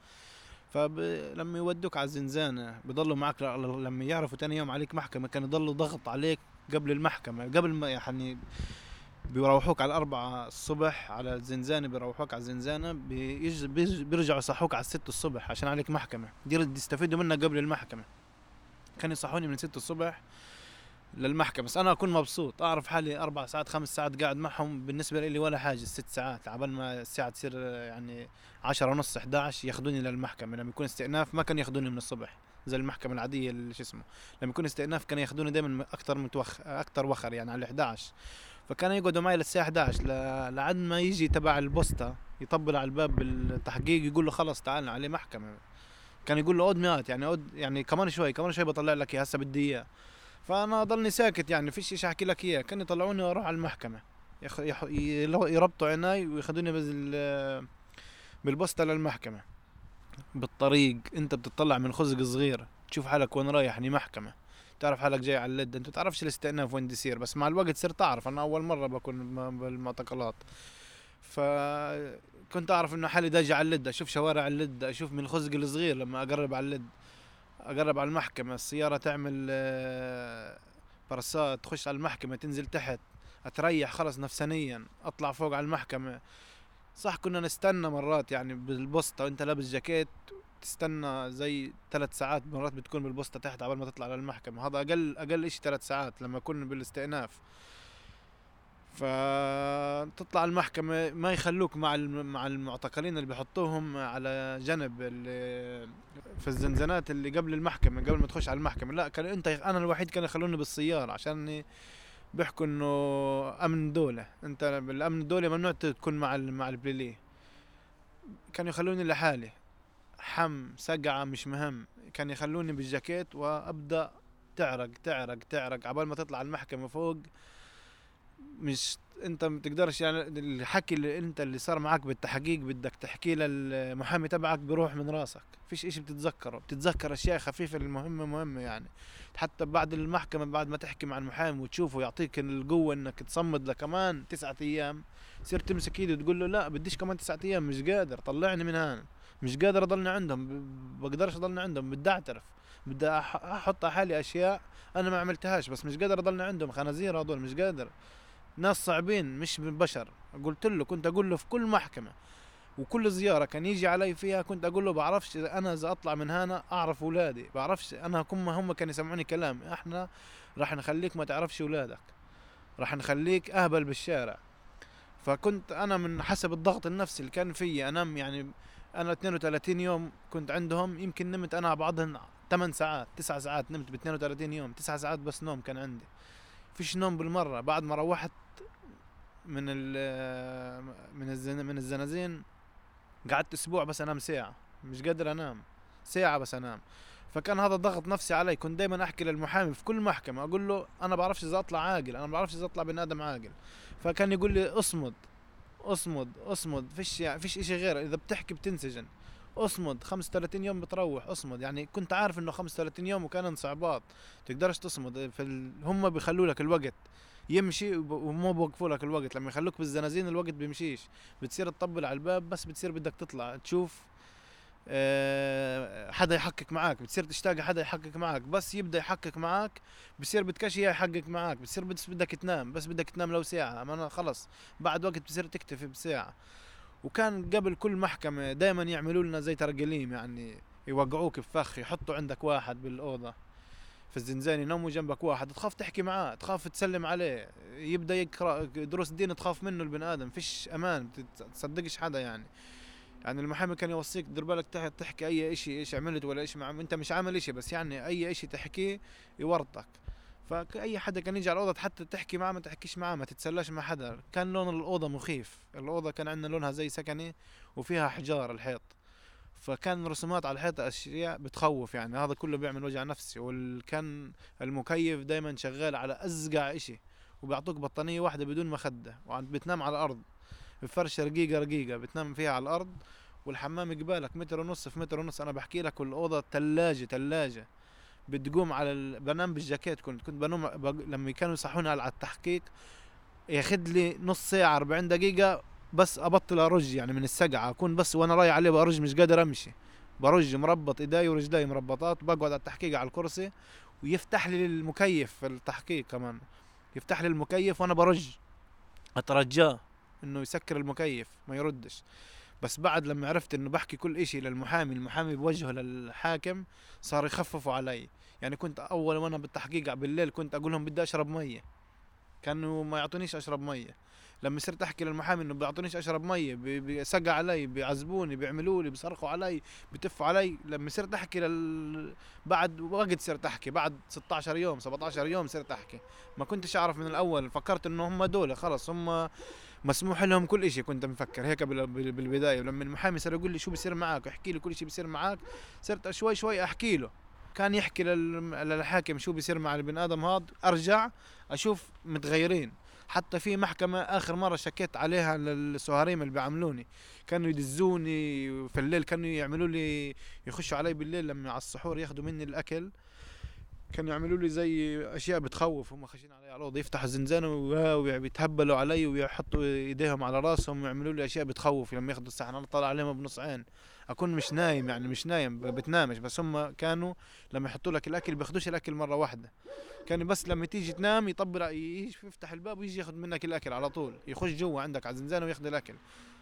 Speaker 2: فلما يودوك على الزنزانة بضلوا معك لما يعرفوا تاني يوم عليك محكمة كان يضلوا ضغط عليك قبل المحكمة قبل ما يعني بيروحوك على الأربعة الصبح على الزنزانة بيروحوك على الزنزانة بيرجعوا يصحوك على الست الصبح عشان عليك محكمة. دي يستفيدوا منها قبل المحكمة. كانوا يصحوني من ست الصبح للمحكمة. بس أنا أكون مبسوط أعرف حالي أربع ساعات خمس ساعات قاعد معهم. بالنسبة لي ولا حاجة ست ساعات. عبال ما الساعة تصير يعني عشرة ونص 11 ياخذوني للمحكمة. لما يكون استئناف ما كانوا ياخذوني من الصبح. زي المحكمة العادية اللي شو اسمه. لما يكون استئناف كانوا ياخذوني دائما أكثر متوخ أكثر وخر يعني على 11 فكانوا يقعدوا معي للساعة 11 ل- لعد ما يجي تبع البوسطة يطبل على الباب بالتحقيق يقول له خلص تعال عليه محكمة. كان يقول له عود مئات يعني عود يعني كمان شوي كمان شوي بطلع لك هسه بدي إياه. فأنا ضلني ساكت يعني فيش شيء أحكي لك إياه. كانوا يطلعوني وأروح على المحكمة. يخ... يح... يربطوا عيناي وياخذوني بال بالبوسطة للمحكمة. بالطريق. أنت بتطلع من خزق صغير. تشوف حالك وين رايح يعني محكمة. تعرف حالك جاي على اللد أنت تعرفش الاستئناف وين يصير. بس مع الوقت صرت أعرف. أنا أول مرة بكون بالمعتقلات. فكنت أعرف إنه حالي داجي على اللد أشوف شوارع اللد أشوف من الخزق الصغير لما أقرب على اللد أقرب على المحكمة السيارة تعمل آه، برسات تخش على المحكمة تنزل تحت أتريح خلص نفسانيا أطلع فوق على المحكمة. صح كنا نستنى مرات يعني بالبوسطة وأنت لابس جاكيت تستنى زي ثلاث ساعات مرات بتكون بالبوسطة تحت قبل ما تطلع للمحكمة. هذا أقل أقل إشي ثلاث ساعات لما كنا بالاستئناف. فتطلع المحكمة ما يخلوك مع مع المعتقلين اللي بيحطوهم على جنب اللي في الزنزانات اللي قبل المحكمة قبل ما تخش على المحكمة. لا كان انت أنا الوحيد كانوا يخلوني بالسيارة عشان بيحكوا انه امن دولة. انت بالامن الدولي ممنوع تكون مع مع البليليه كانوا يخلوني لحالي. حم سقعة مش مهم. كان يخلوني بالجاكيت وأبدأ تعرق تعرق تعرق. عبال ما تطلع المحكمة فوق مش انت ما بتقدرش يعني الحكي اللي انت اللي صار معك بالتحقيق بدك تحكيه للمحامي تبعك بيروح من راسك. فيش إشي بتتذكره. بتتذكر أشياء خفيفة المهمة مهمة يعني. حتى بعد المحكمة بعد ما تحكي مع المحامي وتشوفه يعطيك القوة إنك تصمد لكمان تسعة أيام تصير تمسك إيده وتقول له لا بديش كمان تسعة أيام مش قادر طلعني من هان مش قادر أضلني عندهم بقدرش أضلني عندهم بدي أعترف. بدي أحط على حالي أشياء أنا ما عملتهاش بس مش قادر أضلني عندهم خنازير هذول مش قادر. ناس صعبين مش من بشر. قلت له كنت أقول له في كل محكمة وكل زيارة كان يجي علي فيها كنت أقول له بعرفش إذا أنا إذا أطلع من هنا أعرف اولادي بعرفش أنا هم هم كانوا يسمعوني كلام إحنا راح نخليك ما تعرفش اولادك راح نخليك أهبل بالشارع. فكنت أنا من حسب الضغط النفسي اللي كان فيي انام يعني أنا 32 يوم كنت عندهم يمكن نمت أنا على بعضهن 8 ساعات 9 ساعات نمت ب 32 يوم 9 ساعات بس نوم كان عندي. فيش نوم بالمرة. بعد ما روحت من ال من الزن من الزنازين. قعدت أسبوع بس أنام ساعة. مش قادر أنام. ساعة بس أنام. فكان هذا ضغط نفسي علي. كنت دائما أحكي للمحامي في كل محكمة. أقول له أنا بعرفش إذا أطلع عاقل. أنا بعرفش إذا أطلع بني آدم عاقل. فكان يقول لي اصمد. اصمد. اصمد. فيش يعني فيش إشي غير. إذا بتحكي بتنسجن. اصمد. 35 يوم بتروح. اصمد. يعني كنت عارف إنه 35 يوم وكان انصعابات تقدرش تصمد. في ال... هم بيخلوا لك الوقت. يمشي ومو بوقفوا لك الوقت. لما يخلوك بالزنازين الوقت بيمشيش. بتصير تطبل على الباب بس بتصير بدك تطلع تشوف آه، حدا يحقق معاك. بتصير تشتاق حدا يحقق معاك. بس يبدأ يحقق معاك بصير بدكش اياه يحقق معاك. بتصير بدك تنام بس بدك تنام لو ساعة. ما أنا خلص. بعد وقت بتصير تكتفي بساعة. وكان قبل كل محكمة دائما يعملوا لنا زي ترقليم يعني يوقعوك بفخ يحطوا عندك واحد بالأوضة. في الزنزانة يناموا جنبك واحد تخاف تحكي معاه تخاف تسلم عليه يبدأ يقرأ دروس الدين تخاف منه البني آدم فيش أمان تصدقش حدا يعني. يعني المحامي كان يوصيك دير بالك تح- تحكي أي إشي إيش عملت ولا إيش ما أنت مش عامل إشي بس يعني أي إشي تحكيه يورطك. فاي حدا كان يجي على الأوضة حتى تحكي معاه ما تحكيش معاه ما تتسلاش مع حدا. كان لون الأوضة مخيف الأوضة كان عندنا لونها زي سكني وفيها حجار الحيط. فكان رسومات على الحيط أشياء بتخوف يعني. هذا كله بيعمل وجع نفسي. وكان المكيف دائما شغال على أزقع إشي وبيعطوك بطانية واحدة بدون مخدة. بتنام على الأرض. بفرشة رقيقة رقيقة. بتنام فيها على الأرض. والحمام قبالك متر ونص في متر ونص. أنا بحكي لك والأوضة ثلاجه ثلاجه بتقوم على ال... بنام بالجاكيت كنت كنت بنوم بق... لما كانوا يصحوني على التحقيق ياخذ لي نص ساعة 40 دقيقة بس أبطل أرج يعني من السقعة أكون بس وأنا رايح عليه برج مش قادر أمشي. برج مربط إيدي ورجلي مربطات بقعد على التحقيق على الكرسي ويفتح لي المكيف في التحقيق كمان. يفتح لي المكيف وأنا برج. أترجاه إنه يسكر المكيف ما يردش. بس بعد لما عرفت إنه بحكي كل إشي للمحامي المحامي بوجهه للحاكم صار يخففوا علي. يعني كنت أول وأنا بالتحقيق بالليل كنت أقول لهم بدي أشرب مية. كانوا ما يعطونيش أشرب مية. لما صرت احكي للمحامي إنه بيعطونيش أشرب مية بي- بيسقع علي بيعذبوني بيعملوا لي بيصرخوا علي بتفوا علي. لما صرت احكي لل... بعد وقت صرت احكي بعد 16 يوم 17 يوم صرت احكي ما كنتش أعرف من الأول فكرت إنه هم دول خلص هم مسموح لهم كل شيء كنت مفكر. هيك بال- بال- بالبداية. ولما المحامي صار يقول لي شو بيصير معك احكي لي كل شيء بيصير معك صرت شوي شوي أحكي له. كان يحكي لل- للحاكم شو بيصير مع البني آدم هذا أرجع أشوف متغيرين. حتى في محكمة آخر مرة شكيت عليها للسهريم اللي بيعملوني. كانوا يدزوني في الليل كانوا يعملوا لي يخشوا علي بالليل لما على السحور ياخذوا مني الأكل. كانوا يعملوا لي زي أشياء بتخوف هم خاشين علي على الأوضة يفتحوا الزنزانة ويا- ويتهبلوا علي ويحطوا إيديهم على راسهم ويعملوا لي أشياء بتخوف لما ياخذوا الصحن. أنا طالع عليهم بنص عين. أكون مش نايم يعني مش نايم بتنامش. بس هم كانوا لما يحطوا لك الأكل بياخدوش الأكل مرة واحدة. كان بس لما تيجي تنام يجي يفتح الباب ويجي ياخذ منك الأكل على طول. يخش جوا عندك على الزنزانة وياخذ الأكل.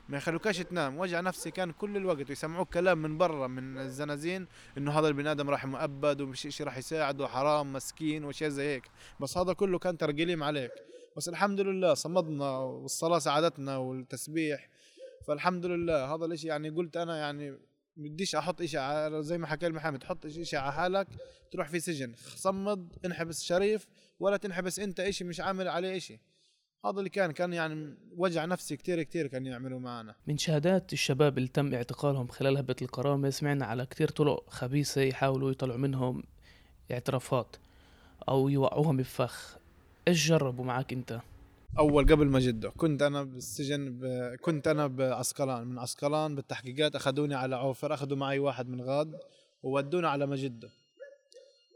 Speaker 2: ما يخلوكاش تنام. وجع نفسي كان كل الوقت. ويسمعوك كلام من برا من الزنازين إنه هذا البني آدم راح مؤبد ومش شيء راح يساعده حرام مسكين وشيء زي هيك. بس هذا كله كان ترقيليم عليك. بس الحمد لله صمدنا والصلاة ساعدتنا والتسبيح. فالحمد لله هذا الإشي يعني قلت أنا يعني بديش أحط إشي على زي ما حكى المحامي تحط اشي على حالك تروح في سجن صمد انحبس شريف ولا تنحبس أنت إشي مش عامل عليه إشي. هذا اللي كان كان يعني وجع نفسي كتير كتير كان يعملوا معنا.
Speaker 4: من شهادات الشباب اللي تم اعتقالهم خلال هبة الكرامة سمعنا على كتير طرق خبيثة يحاولوا يطلعوا منهم اعترافات أو يوقعوهم بفخ. إيش جربوا معك أنت؟
Speaker 2: أول قبل ما جدة. كنت أنا بالسجن ب... كنت أنا بعسقلان من عسقلان بالتحقيقات أخذوني على عوفر أخذوا معي واحد من غاد وودونا على مجده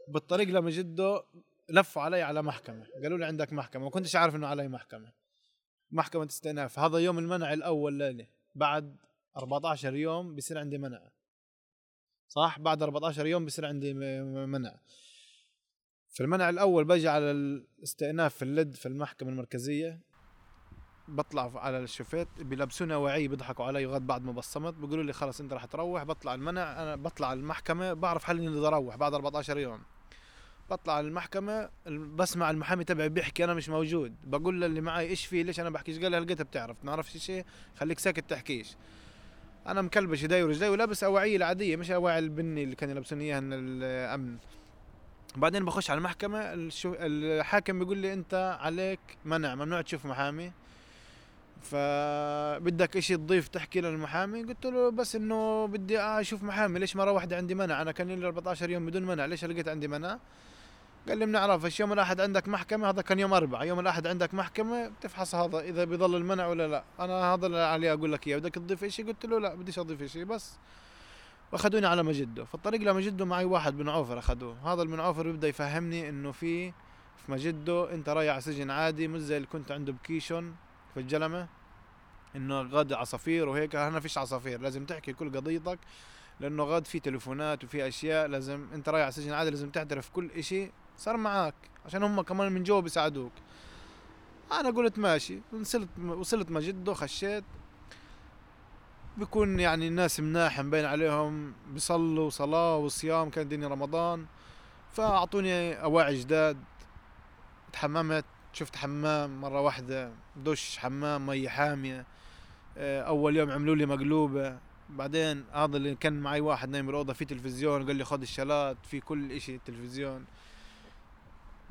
Speaker 2: بالطريق لمجده لفوا علي على محكمة. قالوا لي عندك محكمة. ما كنتش عارف إنه علي محكمة. محكمة استئناف. هذا يوم المنع الأول ليله بعد 14 يوم بصير عندي منع. صح؟ بعد 14 يوم بصير عندي منع. في المنع الأول بجي على الاستئناف في اللد في المحكمة المركزية بطلع على الشفيت بيلبسوني أواعي بيضحكوا علي لغاية بعد ما بصمت بيقولوا لي خلص أنت رح تروح بطلع المنع أنا بطلع المحكمة بعرف حالي إني بدي أروح بعد 14 يوم. بطلع المحكمة ال- بسمع المحامي تبعي بيحكي أنا مش موجود بقول للي معي إيش في ليش أنا بحكيش؟ قال لي لقيتها بتعرف نعرفش شيء خليك ساكت تحكيش. أنا مكلبش يدي ورجلي ولابس أواعي العادية مش أواعي البني اللي كانوا يلبسوني إياها من الأمن. بعدين بخش على المحكمة. الحاكم بيقول لي أنت عليك منع ممنوع تشوف محامي. فبدك إشي تضيف تحكي للمحامي؟ قلت له بس إنه بدي أشوف محامي ليش مره واحدة عندي منع؟ أنا كان لي 14 يوم بدون منع ليش لقيت عندي منع؟ قال لي بنعرفش يوم الأحد عندك محكمة هذا كان يوم اربعاء يوم الأحد عندك محكمة بتفحص هذا إذا بيضل المنع ولا لا. أنا هذا اللي علي أقول لك إياه بدك تضيف شيء قلت له لا بديش أضيف شيء بس. واخذوني على مجده في الطريق لمجده معي واحد من عوفر أخذوه. هذا من عوفر بيبدا يفهمني إنه في في مجده أنت رايح على سجن عادي مش زي اللي كنت عنده بكيشون في الجلمة إنه غاد عصافير وهيك. هنا فيش عصافير لازم تحكي كل قضيتك لأنه غاد في تليفونات وفي أشياء لازم أنت رايح على سجن عادي لازم تعترف كل إشي صار معك عشان هم كمان من جوا بيساعدوك. أنا قلت ماشي وصلت وصلت مجده خشيت. بيكون يعني الناس مناح مبين عليهم بيصلوا صلاة وصيام كان ديني رمضان فأعطوني أواعي جداد تحممت شفت حمام مرة واحدة دش حمام مية حامية آه، أول يوم عملوا لي مقلوبة بعدين هذا اللي كان معي واحد نايم بالأوضة في تلفزيون قال لي خذ الشلات في كل إشي تلفزيون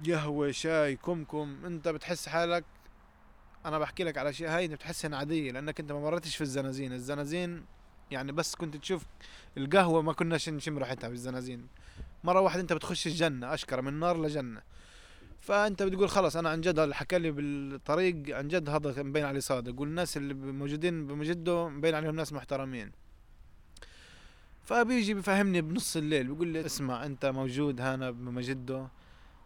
Speaker 2: قهوة شاي كمكم أنت بتحس حالك أنا بحكي لك على اشياء هاي بتحسها عادية لأنك أنت ما مرتش في الزنازين. الزنازين يعني بس كنت تشوف القهوة ما كناش نشم ريحتها في الزنازين مرة واحدة أنت بتخش الجنة أشكر من نار لجنة. فأنت بتقول خلص أنا عن جد اللي حكى لي بالطريق عن جد هذا مبين عليه صادق والناس اللي موجودين بمجده مبين عليهم ناس محترمين. فبيجي بفهمني بنص الليل بيقول لي اسمع أنت موجود هنا بمجده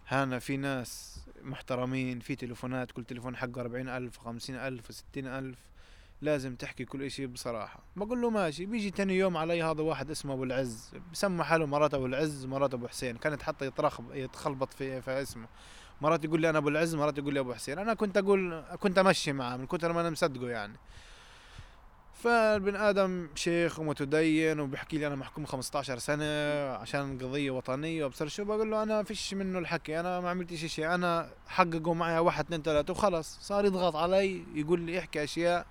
Speaker 2: هنا في ناس محترمين في تليفونات كل تليفون حقه أربعين ألف وخمسين ألف وستين ألف. لازم تحكي كل إشي بصراحة. بقول له ماشي. بيجي تاني يوم علي هذا واحد اسمه أبو العز. بسمى حاله مرات أبو العز مرات أبو حسين. كانت حتى يترخ يتخلبط في, في اسمه. مرات يقول لي أنا أبو العز مرات يقول لي أبو حسين. أنا كنت أقول كنت أمشي معه من كثر ما أنا مصدقه يعني. فالبن آدم شيخ ومتدين وبحكي لي أنا محكوم 15 سنة عشان قضية وطنية وأبصر شو بقول له أنا فيش منه الحكي أنا ما عملتش شيء أنا حققوا معي واحد اثنين ثلاثة وخلص صار يضغط علي يقول لي احكي أشياء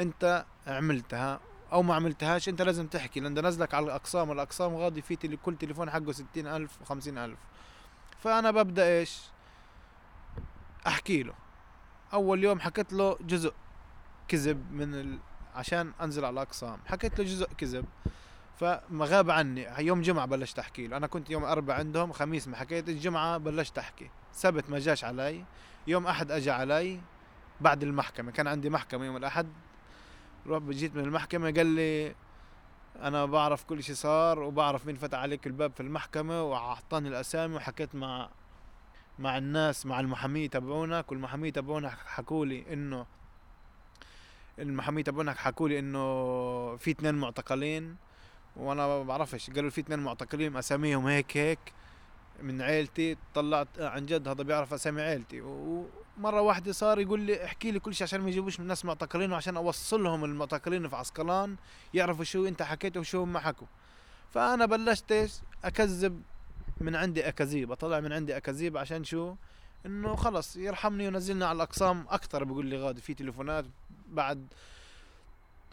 Speaker 2: أنت عملتها أو ما عملتهاش أنت لازم تحكي لأن نزلك على الأقسام والاقسام غاضي في تلي كل تليفون حقه ستين ألف وخمسين ألف. فأنا ببدأ إيش؟ أحكي له. أول يوم حكيت له جزء كذب من. عشان أنزل على الاقسام حكيت له جزء كذب. فما غاب عني. يوم جمعة بلشت أحكي له. أنا كنت يوم أربع عندهم خميس ما حكيت الجمعة بلشت أحكي. سبت ما جاش علي. يوم أحد أجى علي بعد المحكمة. كان عندي محكمة يوم الأحد. رحت جيت من المحكمة قال لي أنا بعرف كل شيء صار وبعرف مين فتح عليك الباب في المحكمة وأعطاني الأسامي وحكيت مع مع الناس مع المحامية تبعونك والمحامية تبعونك حكوا لي إنه المحامية تبعونك حكوا لي إنه في اثنين معتقلين وأنا ما بعرفش قالوا في اثنين معتقلين أساميهم هيك هيك من عيلتي طلعت عن جد هذا بيعرف أسامي عيلتي. ومرة واحدة صار يقول لي احكي لي كل شيء عشان ما يجيبوش من ناس معتقلين وعشان اوصلهم المعتقلين في عسقلان يعرفوا شو أنت حكيته وشو هم حكوا. فأنا بلشت أكذب من عندي أكاذيب أطلع من عندي أكاذيب عشان شو؟ إنه خلص يرحمني ونزلنا على الأقسام أكثر بقول لي غادي في تليفونات. بعد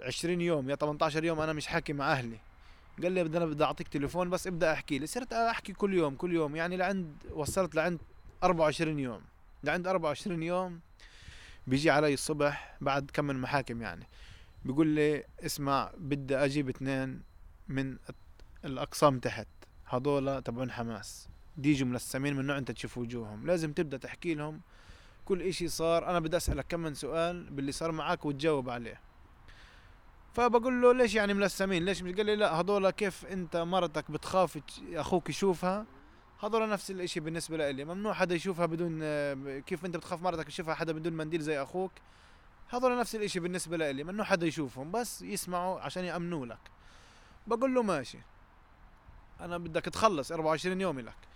Speaker 2: 20 يوم يا 18 يوم أنا مش حاكي مع أهلي. قال لي أنا بدي أعطيك تليفون بس ابدأ أحكي لي. صرت أحكي كل يوم كل يوم. يعني لعند وصلت لعند 24 يوم. لعند 24 يوم بيجي علي الصبح بعد كم من محاكم يعني. بيقول لي اسمع بدي أجيب اثنين من الاقسام تحت. هذول تبعون حماس. ديجوا ملسمين من نوع أنت تشوف وجوههم. لازم تبدأ تحكي لهم كل إشي صار أنا بدي أسألك كم من سؤال باللي صار معك وتجاوب عليه. فبقول له ليش يعني ملسمين؟ ليش؟ مش قال لي لا هذول كيف أنت مرتك بتخاف أخوك يشوفها؟ هذول نفس الإشي بالنسبة لي ممنوع حدا يشوفها بدون كيف أنت بتخاف مرتك يشوفها حدا بدون منديل زي أخوك؟ هذول نفس الإشي بالنسبة لي ممنوع حدا يشوفهم بس يسمعوا عشان يأمنوا لك. بقول له ماشي. أنا بدك تخلص 24 يوم لك.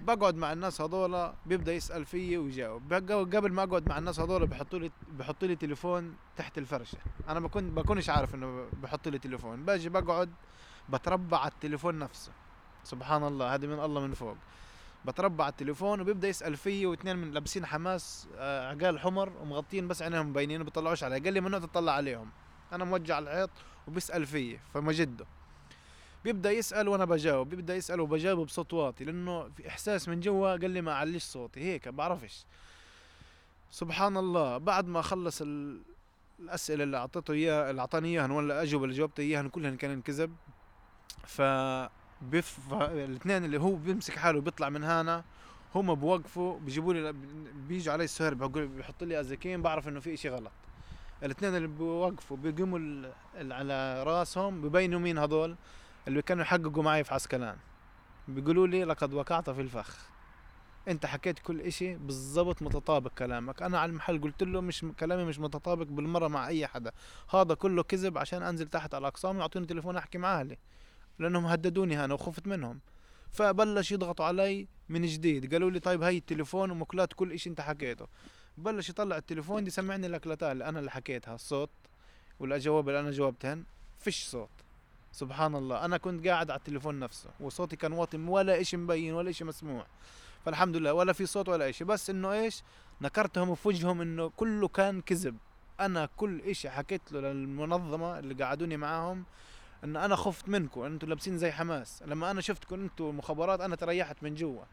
Speaker 2: بقعد مع الناس هذول بيبدأ يسأل فيي ويجاوب. قبل ما أقعد مع الناس هذول بحطوا لي بحطوا لي تليفون تحت الفرشة. أنا كنت بكونش عارف إنه بحط لي تليفون. باجي بقعد بتربع على التليفون نفسه. سبحان الله هذه من الله من فوق. بتربع على التليفون وبيبدأ يسأل فيي واثنين من لابسين حماس آه، عقال حمر ومغطين بس عينيهم مبينين بيطلعوش علي. قال لي ممنوع تطلع عليهم. أنا موجه على الحيط وبيسأل فيي فمجده. بيبدأ يسأل وأنا بجاوب بيبدأ يسأل وبجاوب بصوت واطي لأنه في إحساس من جوا قال لي ما أعليش صوتي هيك بعرفش. سبحان الله بعد ما خلص الأسئلة اللي أعطيته إياها اللي أعطاني اياها ولا الاجوبه اللي جاوبته اياها كلهن كان كذب ف بف الاثنين اللي هو بيمسك حاله بيطلع من هنا هم بوقفوا بيجيبوا لي بيجوا علي السهر بيحط لي أزاكين بعرف إنه في إشي غلط. الاثنين اللي بوقفوا بيقوموا على راسهم ببينوا مين هذول. اللي كانوا يحققوا معي في عسكلان بيقولوا لي لقد وقعت في الفخ. انت حكيت كل إشي بالضبط متطابق كلامك. أنا على المحل قلت له مش كلامي مش متطابق بالمرة مع أي حدا. هذا كله كذب عشان أنزل تحت على الأقسام ويعطوني تليفون أحكي مع أهلي. لأنهم هددوني أنا وخفت منهم. فبلش يضغطوا علي من جديد. قالوا لي طيب هاي التليفون ومكلات كل إشي انت حكيته. بلش يطلع التليفون دي سمعني الاكلاتات اللي أنا اللي حكيتها. الصوت والأجواب اللي أنا جاوبتهن. فيش صوت. سبحان الله. أنا كنت قاعد على التليفون نفسه وصوتي كان واطي ولا إشي مبين ولا إشي مسموع. فالحمد لله ولا في صوت ولا إشي. بس إنه إيش؟ نكرتهم في وجههم إنه كله كان كذب. أنا كل إشي حكيت له للمنظمة اللي قعدوني معاهم إن أنا خفت منكم أنتم لابسين زي حماس. لما أنا شفتكم أنتم المخابرات أنا تريحت من جوا.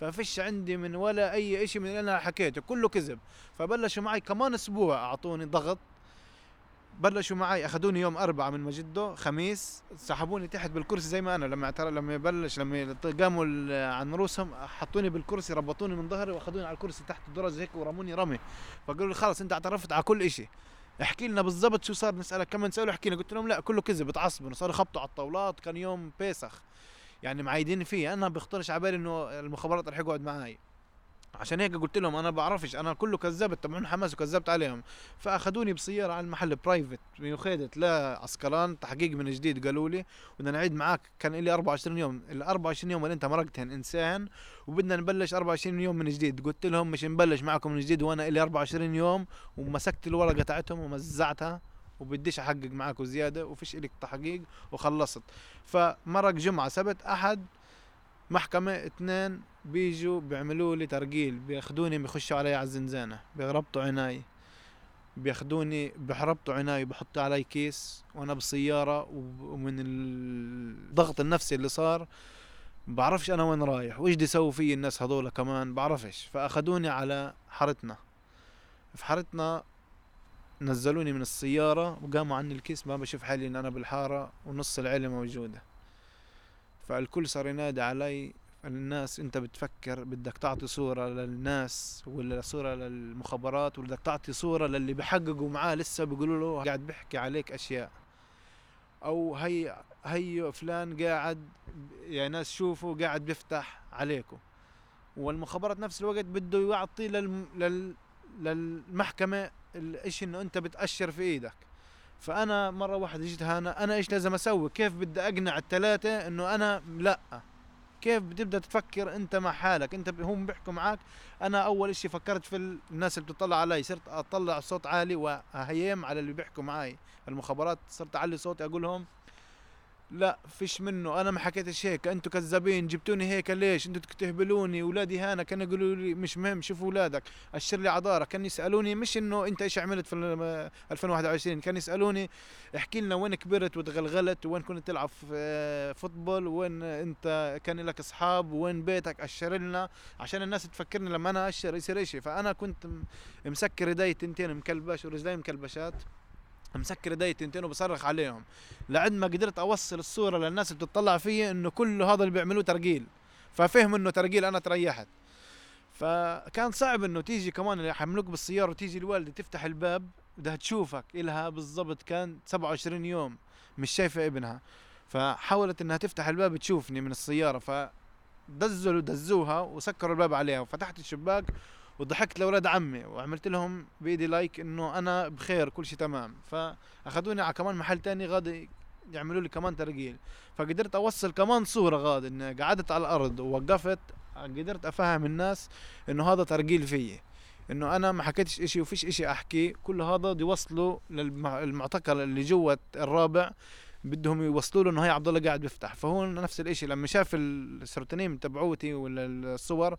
Speaker 2: ففيش عندي من ولا أي إشي من اللي أنا حكيته. كله كذب. فبلشوا معي كمان أسبوع أعطوني ضغط. بلشوا معي أخذوني يوم أربعة من مجدو خميس سحبوني تحت بالكرسي زي ما أنا. لما اعترف لما يبلش لما قاموا عن رؤوسهم حطوني بالكرسي ربطوني من ظهري وأخذوني على الكرسي تحت الدرج هيك ورموني رمي. فقالوا لي خلص أنت اعترفت على كل إشي. احكي لنا بالضبط شو صار نسألك كم نساله احكي لنا. قلت لهم لا كله كذب تعصبوا صاروا يخبطوا على الطاولات كان يوم بيسخ. يعني معايدين فيه أنا بخطرش على بالي إنه المخابرات رح يقعد معي عشان هيك قلت لهم أنا بعرفش أنا كله كذبت تبعون حماس وكذبت عليهم. فأخذوني بسيارة على المحل برايفت وخذت لعسكران تحقيق من جديد قالوا لي بدنا نعيد معك كان لي 24 يوم ال 24 يوم اللي أنت مرقتهن إنسان وبدنا نبلش 24 يوم من جديد. قلت لهم مش نبلش معكم من جديد وأنا لي 24 يوم ومسكت الورقة تاعتهم ومزعتها وبديش أحقق معاكم زيادة وفيش إلك تحقيق وخلصت. فمرق جمعة سبت أحد محكمة اثنين بيجوا بيعملوا لي ترقيل بياخدوني بيخشوا علي على الزنزانة بيربطوا عناي بياخدوني بحربطوا عناي بحطوا علي كيس وأنا بالسيارة ومن الضغط النفسي اللي صار بعرفش أنا وين رايح وإيش بدي يسوي في الناس هذول كمان بعرفش. فاخدوني على حارتنا. في حارتنا نزلوني من السيارة وقاموا عني الكيس ما بشوف حالي ان أنا بالحارة ونص العيلة موجودة. فالكل صار ينادي علي الناس انت بتفكر بدك تعطي صورة للناس ولا صورة للمخابرات ولا بدك تعطي صورة للي بحققوا معاه لسه بيقولوا له قاعد بيحكي عليك أشياء. أو هي هي فلان قاعد يعني ناس شوفوا قاعد بيفتح عليكم. والمخابرات نفس الوقت بده يعطي لل... لل... للمحكمة الإشي إنه أنت بتأشر في إيدك. فأنا مرة واحدة جيت هنا أنا إيش لازم أسوي؟ كيف بدي أقنع الثلاثه إنه أنا لأ؟ كيف بتبدأ تفكر أنت مع حالك؟ أنت هم بيحكوا معك أنا أول إشي فكرت في الناس اللي بتطلع علي صرت أطلع صوت عالي وأهيم على اللي بيحكوا معي المخابرات صرت أعلي صوتي أقول لهم لا فيش منه. أنا ما حكيتش هيك. أنتوا كذابين جبتوني هيك ليش؟ أنتوا تهبلوني. اولادي هانا كانوا يقولوا لي مش مهم شوفوا اولادك أشر لي عذارك كانوا يسألوني مش إنه أنت إيش عملت في 2021 كانوا يسألوني احكي لنا وين كبرت وتغلغلت وين كنت تلعب في فوتبول وين أنت كان لك أصحاب وين بيتك. أشر لنا عشان الناس تفكرني لما أنا أشر يصير شيء فأنا كنت مسكر إيدي تنتين مكلبش ورجلي مكلبشات. مسكر ايدي تنتين وبصرخ عليهم. لعند ما قدرت أوصل الصورة للناس اللي بتطلع فيي إنه كل هذا اللي بيعملوه ترقيل. ففهم إنه ترقيل أنا تريحت. فكان صعب إنه تيجي كمان اللي يحملوك بالسيارة وتيجي الوالدة تفتح الباب بدها تشوفك. إلها بالضبط كان 27 يوم مش شايفة ابنها. فحاولت إنها تفتح الباب تشوفني من السيارة. فدزلوا دزوها وسكروا الباب عليها. وفتحت الشباك وضحكت لأولاد عمي وعملت لهم بإيدي لايك إنه أنا بخير كل شيء تمام. فأخذوني على كمان محل تاني غادي يعملوا لي كمان ترقيل. فقدرت أوصل كمان صورة غاد إني قعدت على الأرض ووقفت قدرت أفهم الناس إنه هذا ترقيل فيي. إنه أنا ما حكيتش إشي وفيش إشي أحكي. كل هذا يوصلوا للمعتقل اللي جوة الرابع. بدهم يوصلوا له إنه هي عبد الله قاعد بيفتح. فهو نفس الإشي لما شاف السيروتونين تبعوتي ولا الصور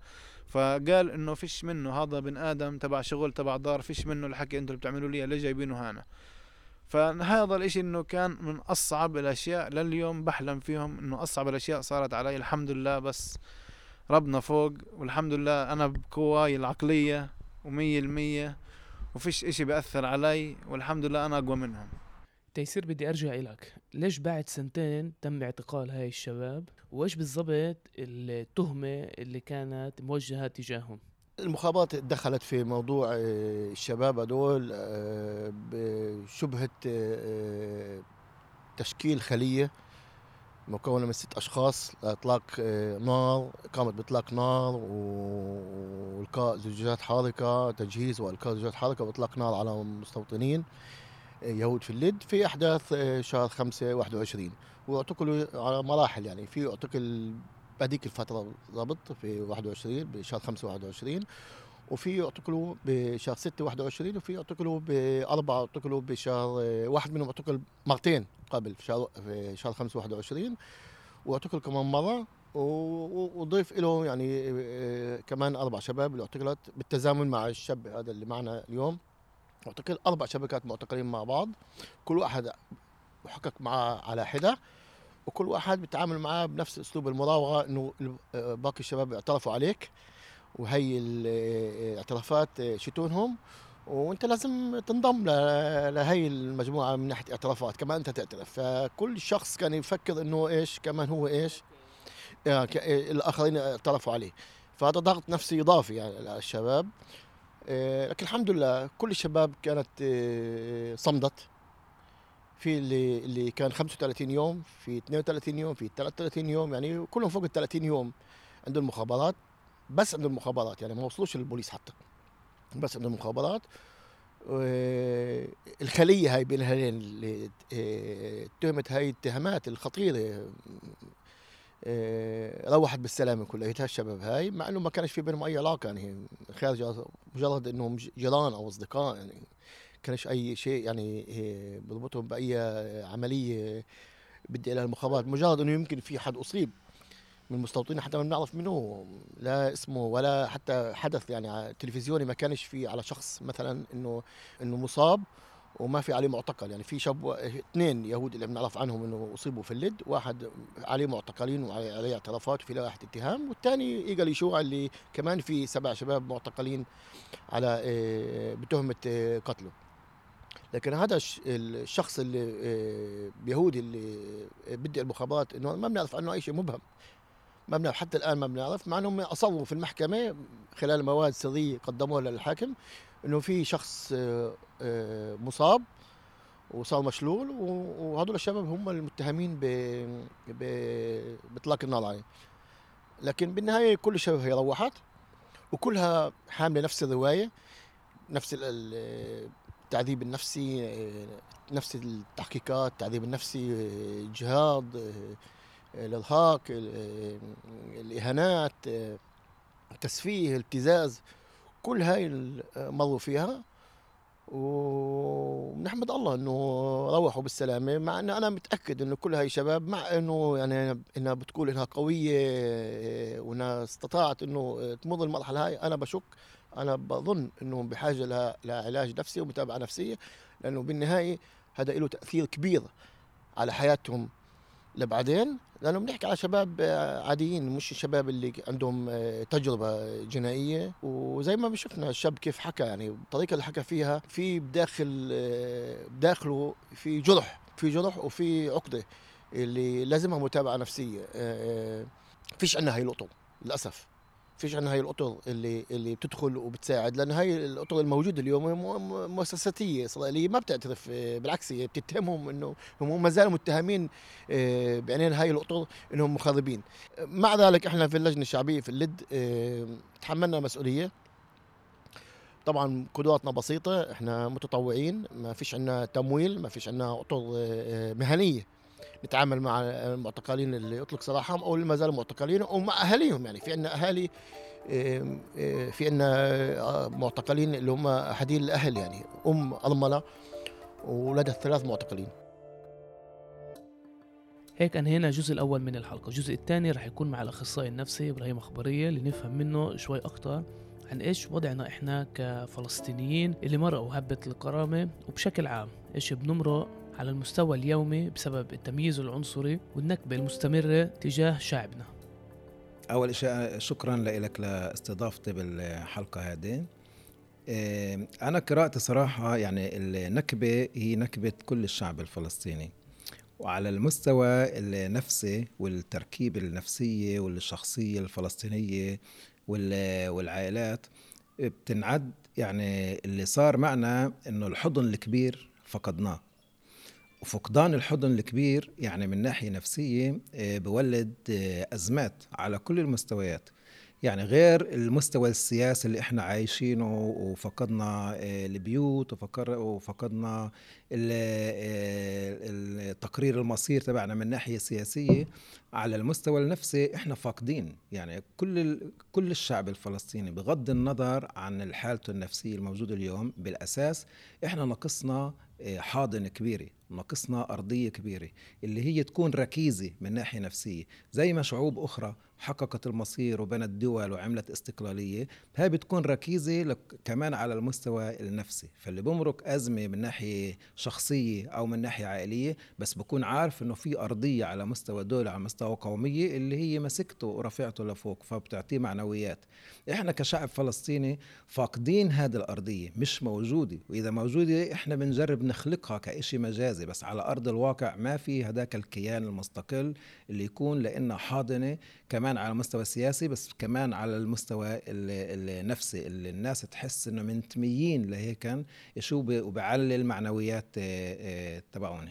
Speaker 2: فقال إنه فيش منه هذا بن آدم تبع شغل تبع دار فيش منه الحكي أنتم بتعملوا لي ليه جايبينه هنا؟ فهذا الإشي إنه كان من أصعب الأشياء لليوم بحلم فيهم إنه أصعب الأشياء صارت علي الحمد لله. بس ربنا فوق والحمد لله أنا بقواي العقلية ومية المية وفيش إشي بأثر علي والحمد لله أنا أقوى منهم.
Speaker 4: تيسير بدي أرجع إلك. ليش بعد سنتين تم اعتقال هاي الشباب؟ وإيش بالضبط التهمة اللي كانت موجهة تجاههم؟
Speaker 1: المخابرات دخلت في موضوع آه، الشباب هذول آه، بشبهة آه، تشكيل خلية مكونة من ست أشخاص لإطلاق نار قامت بإطلاق نار وإلقاء زجاجات حارقة تجهيز وإلقاء زجاجات حارقة وإطلاق نار على مستوطنين. يهود في اللد في أحداث آه، شهر 5 21 واعتقلوا على مراحل يعني في أعتقل بهذيك الفترة ضبط في 21 بشهر 5 21 وفي اعتقلوا بشهر 6 21 وفي اعتقلوا بأربعة اعتقلوا بشهر آه، واحد منهم أعتقل مرتين قبل في شهر في شهر 5 21 وأعتقل كمان مرة وضيف له يعني آه، كمان أربع شباب اللي اعتقلت بالتزامن مع الشاب هذا اللي معنا اليوم. اعتقل أربع شبكات معتقلين مع بعض كل واحد محقق معاه على حدة وكل واحد بيتعامل معاه بنفس أسلوب المراوغة إنه باقي الشباب اعترفوا عليك وهي الاعترافات شتونهم وأنت لازم تنضم لهي المجموعة من ناحية اعترافات كمان أنت تعترف. فكل شخص كان يفكر إنه إيش كمان هو إيش الآخرين اعترفوا عليه. فهذا ضغط نفسي إضافي يعني على الشباب. آه، لكن الحمد لله كل الشباب كانت آه، صمدت. في اللي اللي كان 35 يوم في 32 يوم في 33 يوم يعني كلهم فوق ال 30 يوم عند المخابرات بس عند المخابرات يعني ما وصلوش للبوليس حتى. بس عند المخابرات آه، الخلية هاي بين اللي آه، اتهمت هاي الاتهامات الخطيرة آه، روحت بالسلامة كليتها الشباب هاي مع إنه ما كانش في بينهم أي علاقة يعني خارج مجرد إنهم جيران أو أصدقاء يعني كانش أي شيء يعني آه، بربطهم بأي عملية بدي لها المخابرات. مجرد إنه يمكن في حد أصيب من المستوطنين حتى ما بنعرف منه لا اسمه ولا حتى حدث يعني تلفزيوني ما كانش في على شخص مثلا انه إنه مصاب. وما في عليه معتقل. يعني في شاب اثنين يهود اللي بنعرف عنهم إنه أصيبوا في اللد واحد عليه معتقلين وعليه اعترافات وفي لائحة اتهام والثاني ايجل يشوع اللي كمان في سبع شباب معتقلين على آه، بتهمة آه، قتله. لكن هذا الشخص اللي آه، بيهودي اللي بدي المخابرات إنه ما بنعرف عنه أي شيء مبهم. ما بنعرف حتى الآن ما بنعرف مع إنهم أصروا في المحكمة خلال مواد سرية قدموها للحاكم. إنه في شخص آه، آه، مصاب وصار مشلول وهذول الشباب هم المتهمين بإطلاق النار عليه لكن بالنهاية كل الشباب هي روحت وكلها حاملة نفس الرواية نفس التعذيب النفسي آه، نفس التحقيقات التعذيب النفسي الجهاد الإرهاق الإهانات التسفيه الابتزاز. كل هاي مروا فيها. ونحمد الله إنه روحوا بالسلامة مع إنه أنا متأكد إنه كل هاي شباب مع إنه يعني انها بتقول إنها قوية وانها استطاعت إنه تمر المرحلة هاي. أنا بشك أنا بظن انهم بحاجة لعلاج نفسي ومتابعة نفسية لأنه بالنهاية هذا له تأثير كبير على حياتهم. لبعدين لأنه بنحكي على شباب عاديين مش الشباب اللي عندهم آه، تجربة جنائية. وزي ما شفنا الشاب كيف حكى يعني الطريقة اللي حكى فيها في بداخل آه، بداخله في جرح في جرح وفي عقدة اللي لازمها متابعة نفسية آه، فيش عندنا هاي القطب للأسف. فيش عندنا هاي الأطر اللي اللي بتدخل وبتساعد لأن هاي الأطر الموجودة اليوم مؤسساتية اسرائيليه ما بتعترف آه، بالعكس هي بتتهمهم إنه هم ما زالوا متهمين آه، بعينين هاي الأطر إنهم مخربين مع ذلك إحنا في اللجنة الشعبية في اللد آه، تحملنا مسؤولية. طبعا قدراتنا بسيطة إحنا متطوعين ما فيش عندنا تمويل ما فيش عندنا أطر مهنية. نتعامل مع المعتقلين اللي يطلق سراحهم أو اللي ما زالوا معتقلين ومع أهاليهم يعني. في عندنا أهالي في عندنا آه، معتقلين اللي هم احدين الأهل يعني. أم ارمله وولادها الثلاث معتقلين.
Speaker 4: هيك انهينا الجزء الأول من الحلقة. الجزء الثاني رح يكون مع الأخصائي النفسي إبراهيم أخبارية لنفهم منه شوي أكثر عن إيش وضعنا إحنا كفلسطينيين اللي مرقوا هبة الكرامة وبشكل عام إيش بنمرق على المستوى اليومي بسبب التمييز العنصري والنكبة المستمرة تجاه شعبنا.
Speaker 3: أول شيء شكرا لك لاستضافتي بالحلقة هذه. إيه، أنا قراءتي صراحة يعني النكبة هي نكبة كل الشعب الفلسطيني. وعلى المستوى النفسي والتركيب النفسية والشخصية الفلسطينية والعائلات بتنعد يعني اللي صار معنا إنه الحضن الكبير فقدناه. وفقدان الحضن الكبير يعني من ناحية نفسية آه، بولد آه، أزمات على كل المستويات. يعني غير المستوى السياسي اللي إحنا عايشينه وفقدنا آه، البيوت وفقدنا تقرير المصير تبعنا من ناحية سياسية على المستوى النفسي إحنا فاقدين. يعني كل كل الشعب الفلسطيني بغض النظر عن حالته النفسية الموجودة اليوم بالأساس إحنا نقصنا حاضنه كبيرة. ناقصنا أرضية كبيرة اللي هي تكون ركيزة من ناحية نفسية. زي ما شعوب أخرى حققت المصير وبنت دول وعملت استقلالية هاي بتكون ركيزة كمان على المستوى النفسي. فاللي بمرق أزمة من ناحية شخصية أو من ناحية عائلية بس بكون عارف إنه في أرضية على مستوى دولة على مستوى قومية اللي هي مسكته ورفعته لفوق فبتعطيه معنويات. إحنا كشعب فلسطيني فاقدين هذه الأرضية مش موجودة. وإذا موجودة إحنا بنجرب نخلقها كإشي مجازي. غزة بس على أرض الواقع ما في هذاك الكيان المستقل اللي يكون لنا حاضنة كمان على المستوى السياسي بس كمان على المستوى النفسي اللي الناس تحس إنه منتميين لهيك شو وبعلي المعنويات آه، آه، تبعهم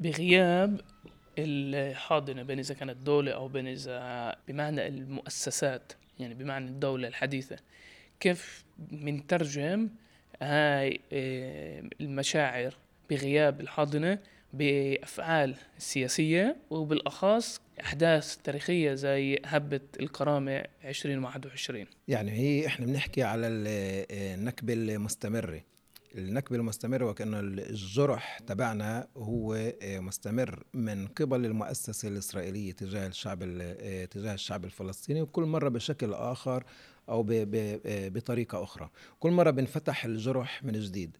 Speaker 4: بغياب الحاضنة بين إذا كانت دولة أو بين إذا بمعنى المؤسسات يعني بمعنى الدولة الحديثة كيف منترجم هاي آه، المشاعر بغياب الحاضنة بأفعال سياسية وبالأخص أحداث تاريخية زي هبة الكرامة 2021
Speaker 3: يعني هي إحنا بنحكي على آه، النكبة المستمرة. النكبة المستمرة وكأنه الجرح تبعنا هو آه، مستمر من قبل المؤسسة الإسرائيلية تجاه الشعب تجاه الشعب الفلسطيني وكل مرة بشكل آخر أو بطريقة أخرى. كل مرة بنفتح الجرح من جديد.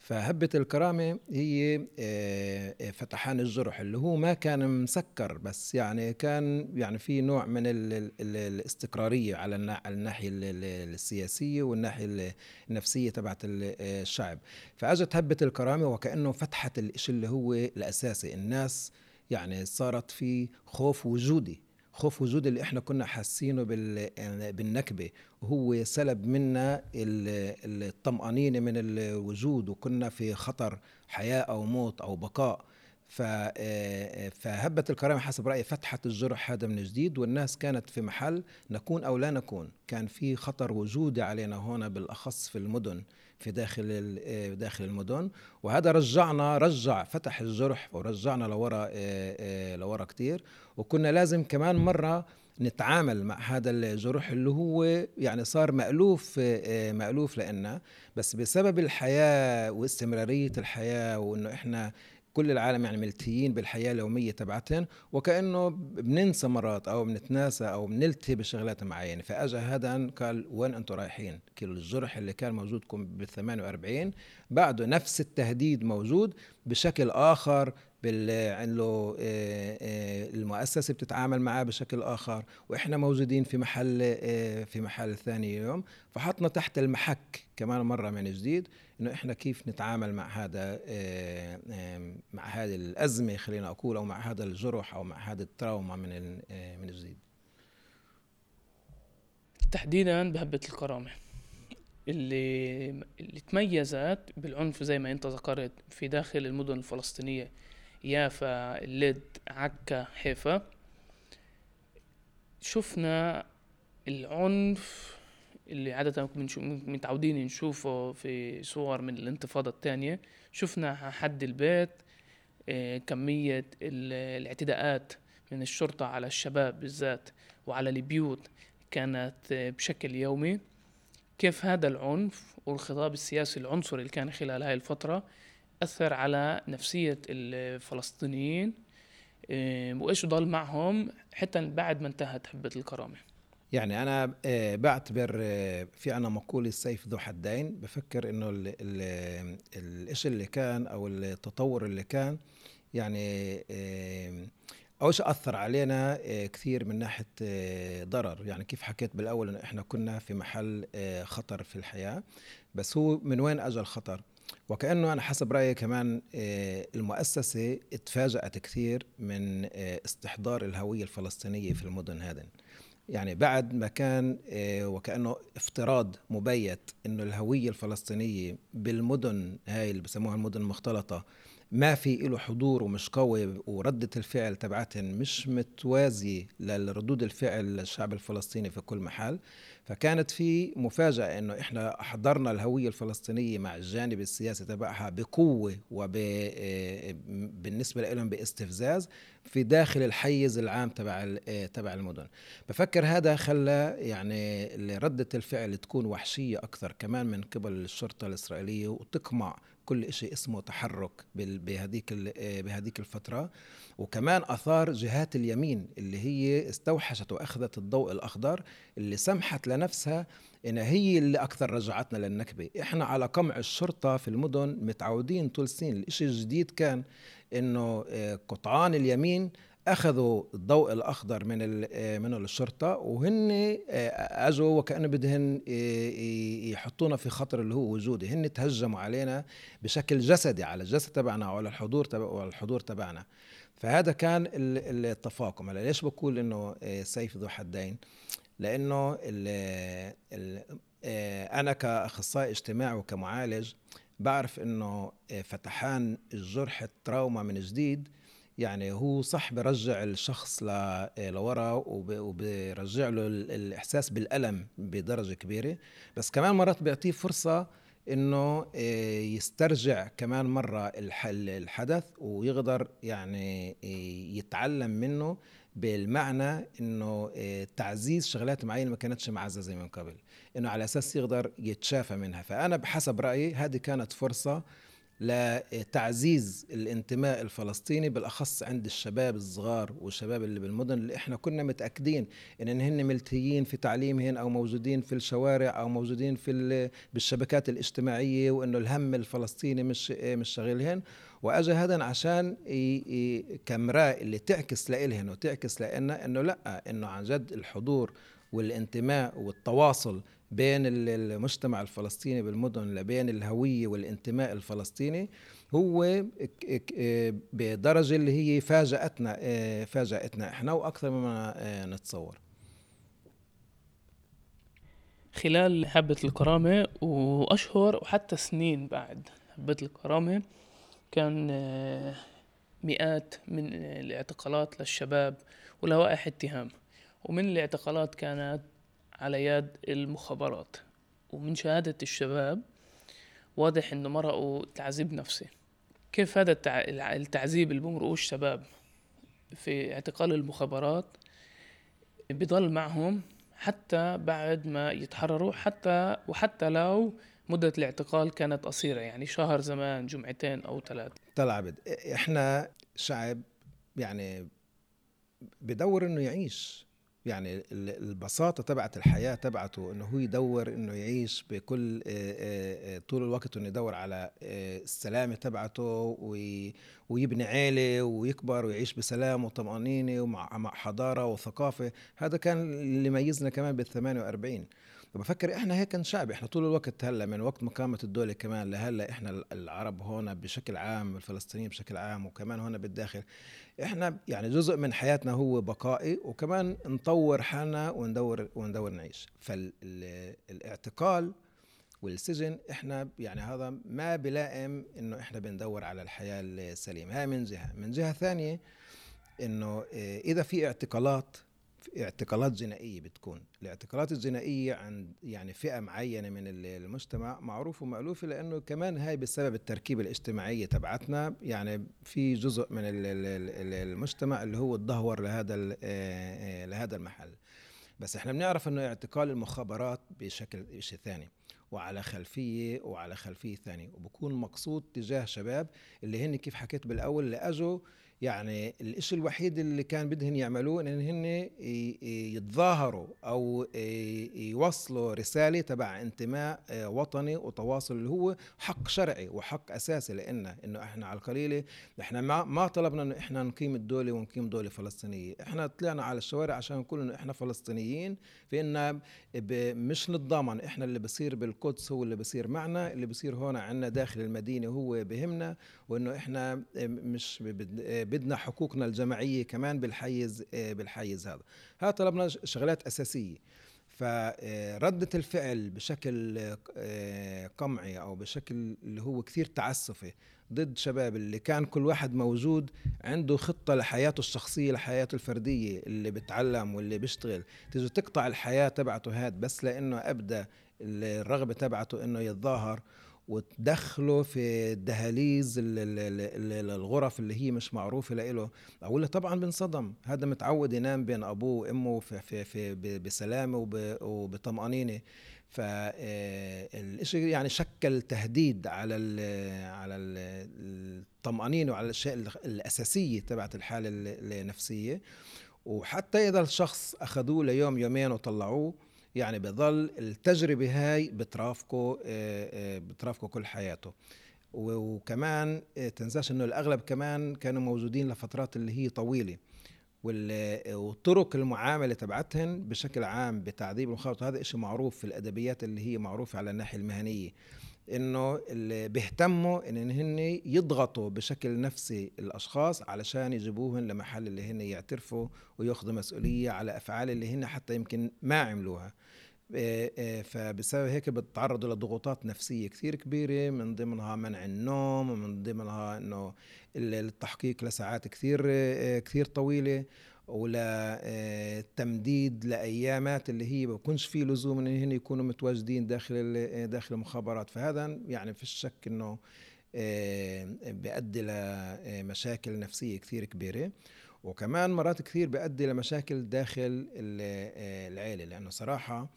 Speaker 3: فهبة الكرامة هي آه، آه، فتحان الجرح اللي هو ما كان مسكر بس يعني كان يعني في نوع من الاستقرارية على الناحية السياسية والناحية النفسية تبعت الشعب. فأجت هبة الكرامة وكأنه فتحت الشيء اللي هو الأساسي. الناس يعني صارت في خوف وجودي. خوف وجود اللي إحنا كنا حاسينه بالنكبة. وهو سلب منا الطمأنينة من الوجود وكنا في خطر حياة أو موت أو بقاء. فهبة الكرامة حسب رأيي فتحت الجرح هذا من جديد والناس كانت في محل نكون أو لا نكون. كان في خطر وجودي علينا هنا بالأخص في المدن. في داخل آه، داخل المدن. وهذا رجعنا رجع فتح الجرح ورجعنا لورا آه، آه، لورا كثير وكنا لازم كمان مرة نتعامل مع هذا الجرح اللي هو يعني صار مألوف مألوف لنا بس بسبب الحياة واستمرارية الحياة وإنه إحنا كل العالم يعني ملتهيين بالحياة اليومية تبعتهم وكأنه بننسى مرات أو بنتناسى أو بنلتهي بشغلات معينة. فاجى هذا قال وين أنتم رايحين؟ كل الجرح اللي كان موجودكم بال 48 بعده نفس التهديد موجود بشكل آخر بال عنده آه، آه، المؤسسة بتتعامل معاه بشكل آخر وإحنا موجودين في محل آه، في محل ثاني اليوم فحطنا تحت المحك كمان مرة من جديد. إنه إحنا كيف نتعامل مع هذا مع هذه الأزمة خلينا أقول أو مع هذا الجرح أو مع هذا التراوما من من جديد
Speaker 4: تحديدا بهبة الكرامة. اللي اللي تميزت بالعنف زي ما أنت ذكرت في داخل المدن الفلسطينية يافا اللد عكا حيفا. شفنا العنف اللي عادة متعودين نشوفه في صور من الانتفاضة الثانية شفنا حد البيت آه، كمية الاعتداءات من الشرطة على الشباب بالذات وعلى البيوت كانت بشكل يومي. كيف هذا العنف والخطاب السياسي العنصري اللي كان خلال هاي الفترة أثر على نفسية الفلسطينيين؟ آه، وإيش ضل معهم حتى بعد ما انتهت حبة الكرامة؟
Speaker 3: يعني أنا آه، بعتبر آه، في أنا مقولة السيف ذو حدين. بفكر إنه الإشي اللي كان أو التطور اللي كان يعني أول شيء أثر علينا كثير من ناحية ضرر. يعني كيف حكيت بالأول إنه إحنا كنا في محل خطر في الحياة. بس هو من وين أجى الخطر؟ وكأنه أنا حسب رأيي كمان آه، المؤسسة اتفاجأت كثير من آه، استحضار الهوية الفلسطينية في المدن هذه يعني بعد ما كان آه، وكأنه افتراض مبيت إنه الهوية الفلسطينية بالمدن هاي اللي بسموها المدن المختلطة ما في له حضور ومش قوي وردة الفعل تبعتهم مش متوازية لردود الفعل للشعب الفلسطيني في كل محل فكانت في مفاجأة إنه إحنا حضرنا الهوية الفلسطينية مع الجانب السياسي تبعها بقوة وبالنسبة لهم باستفزاز في داخل الحيز العام تبع تبع المدن. بفكر هذا خلى يعني ردة الفعل تكون وحشية أكثر كمان من قبل الشرطة الإسرائيلية وتقمع كل شيء اسمه تحرك بهذيك بهذيك الفترة. وكمان آثار جهات اليمين اللي هي استوحشت وأخذت الضوء الأخضر اللي سمحت لنفسها إن هي اللي أكثر رجعتنا للنكبة. إحنا على قمع الشرطة في المدن متعودين طول سنين الشيء الجديد كان إنه آه، قطعان اليمين أخذوا الضوء الأخضر من من الشرطة وهن اجوا وكانه بدهن يحطونا في خطر اللي هو وجودي هن تهجموا علينا بشكل جسدي على الجسد تبعنا وعلى الحضور تبع الحضور تبعنا. فهذا كان التفاقم. هلا ليش بقول إنه سيف ذو حدين؟ لأنه ال ال أنا كأخصائي اجتماعي وكمعالج بعرف إنه فتحان الجرح التراوما من جديد يعني هو صح برجع الشخص لورا وبرجع له الإحساس بالألم بدرجة كبيرة. بس كمان مرات بيعطيه فرصة إنه آه، يسترجع كمان مرة الحدث ويقدر يعني آه، يتعلم منه بالمعنى إنه آه، تعزيز شغلات معينة ما كانتش معززة من قبل. إنه على أساس يقدر يتشافى منها. فأنا بحسب رأيي هذه كانت فرصة لتعزيز الانتماء الفلسطيني بالأخص عند الشباب الصغار والشباب اللي بالمدن اللي إحنا كنا متأكدين إن هن ملتهيين في تعليمهم أو موجودين في الشوارع أو موجودين في بالشبكات الاجتماعية وإنه الهم الفلسطيني مش مش شاغلهن واجى هذا عشان كمراه اللي تعكس لإلهن وتعكس لنا إنه لأ إنه عن جد الحضور والانتماء والتواصل بين المجتمع الفلسطيني بالمدن لبين الهوية والانتماء الفلسطيني هو بدرجة اللي هي فاجأتنا فاجأتنا إحنا وأكثر مما نتصور.
Speaker 4: خلال حبة الكرامة وأشهر وحتى سنين بعد حبة الكرامة كان مئات من الاعتقالات للشباب ولوائح اتهام. ومن الاعتقالات كانت على يد المخابرات. ومن شهادة الشباب واضح إنه مرقوا تعذيب نفسي. كيف هذا التعذيب اللي بمرقوه الشباب في اعتقال المخابرات بضل معهم حتى بعد ما يتحرروا حتى وحتى لو مدة الاعتقال كانت قصيرة يعني شهر زمان جمعتين أو ثلاثة.
Speaker 3: طلع عبد إحنا شعب يعني بدور إنه يعيش. يعني البساطة تبعت الحياة تبعته إنه هو يدور إنه يعيش بكل طول الوقت إنه يدور على السلامة تبعته ويبني عيلة ويكبر ويعيش بسلام وطمأنينة ومع حضارة وثقافة. هذا كان اللي يميزنا كمان بال 48 بفكر إحنا هيك شعب إحنا طول الوقت هلأ من وقت ما قامت الدولة كمان لهلأ إحنا العرب هون بشكل عام الفلسطينيين بشكل عام وكمان هون بالداخل إحنا يعني جزء من حياتنا هو بقائي وكمان نطور حالنا وندور وندور نعيش. فالاعتقال والسجن إحنا يعني هذا ما بلائم إنه إحنا بندور على الحياة السليمة. هاي من جهة. من جهة ثانية إنه آه، إذا في اعتقالات اعتقالات جنائيه بتكون. الاعتقالات الجنائيه عند يعني فئة معينة من المجتمع معروفه ومألوفة لأنه كمان هاي بسبب التركيبة الاجتماعية تبعتنا. يعني في جزء من المجتمع اللي هو تدهور لهذا آه، آه، لهذا المحل. بس إحنا بنعرف إنه اعتقال المخابرات بشكل شيء ثاني وعلى خلفية وعلى خلفية ثانية وبكون مقصود تجاه شباب اللي هن كيف حكيت بالأول اللي أجوا يعني الإشي الوحيد اللي كان بدهن يعملوه إن هن يتظاهروا أو يوصلوا رسالة تبع انتماء آه، وطني وتواصل اللي هو حق شرعي وحق أساسي لنا إنه إحنا على القليلة إحنا ما ما طلبنا إنه إحنا نقيم الدولة ونقيم دولة فلسطينية. إحنا طلعنا على الشوارع عشان نقول إنه إحنا فلسطينيين في مش نتضامن إحنا اللي بصير بالقدس هو اللي بصير معنا اللي بصير هون عندنا داخل المدينة هو بهمنا وإنه إحنا مش بدنا حقوقنا الجماعية كمان بالحيز بالحيز هذا. هذا طلبنا شغلات أساسية. فردة الفعل بشكل آه، قمعي أو بشكل اللي هو كثير تعسفي ضد شباب اللي كان كل واحد موجود عنده خطة لحياته الشخصية لحياته الفردية اللي بتعلم واللي بيشتغل. تيجي تقطع الحياة تبعته هاد بس لأنه أبدأ الرغبة تبعته إنه يتظاهر وتدخله في دهاليز الغرف اللي هي مش معروفة له أو اللي طبعا بنصدم. هذا متعود ينام بين أبوه وأمه في في في بسلامة وبطمأنينة. فالشيء يعني شكل تهديد على ال على الطمأنينة وعلى الأشياء الأساسية تبعت الحالة النفسية. وحتى إذا الشخص أخذوه ليوم يومين وطلعوه يعني بظل التجربة هاي بترافقه آه، آه، بترافقه كل حياته. وكمان آه، تنساش إنه الأغلب كمان كانوا موجودين لفترات اللي هي طويلة. وطرق المعاملة تبعتهن بشكل عام بتعذيب المخاطر. هذا إشي معروف في الأدبيات اللي هي معروفة على الناحية المهنية. إنه اللي بيهتموا إن هن يضغطوا بشكل نفسي الأشخاص علشان يجيبوهن لمحل اللي هن يعترفوا وياخذوا مسؤولية على أفعال اللي هن حتى يمكن ما عملوها. فبسبب هيك بتعرضوا لضغوطات نفسية كثير كبيرة من ضمنها منع النوم ومن ضمنها إنه التحقيق لساعات كثير إيه، كثير طويلة ولا إيه، تمديد لأيامات اللي هي ما بكونش في لزوم إن هن يكونوا متواجدين داخل داخل المخابرات. فهذا يعني في الشك إنه إيه، بيؤدي لمشاكل نفسية كثير كبيرة. وكمان مرات كثير بيؤدي لمشاكل داخل ال- العيلة. لأنه صراحة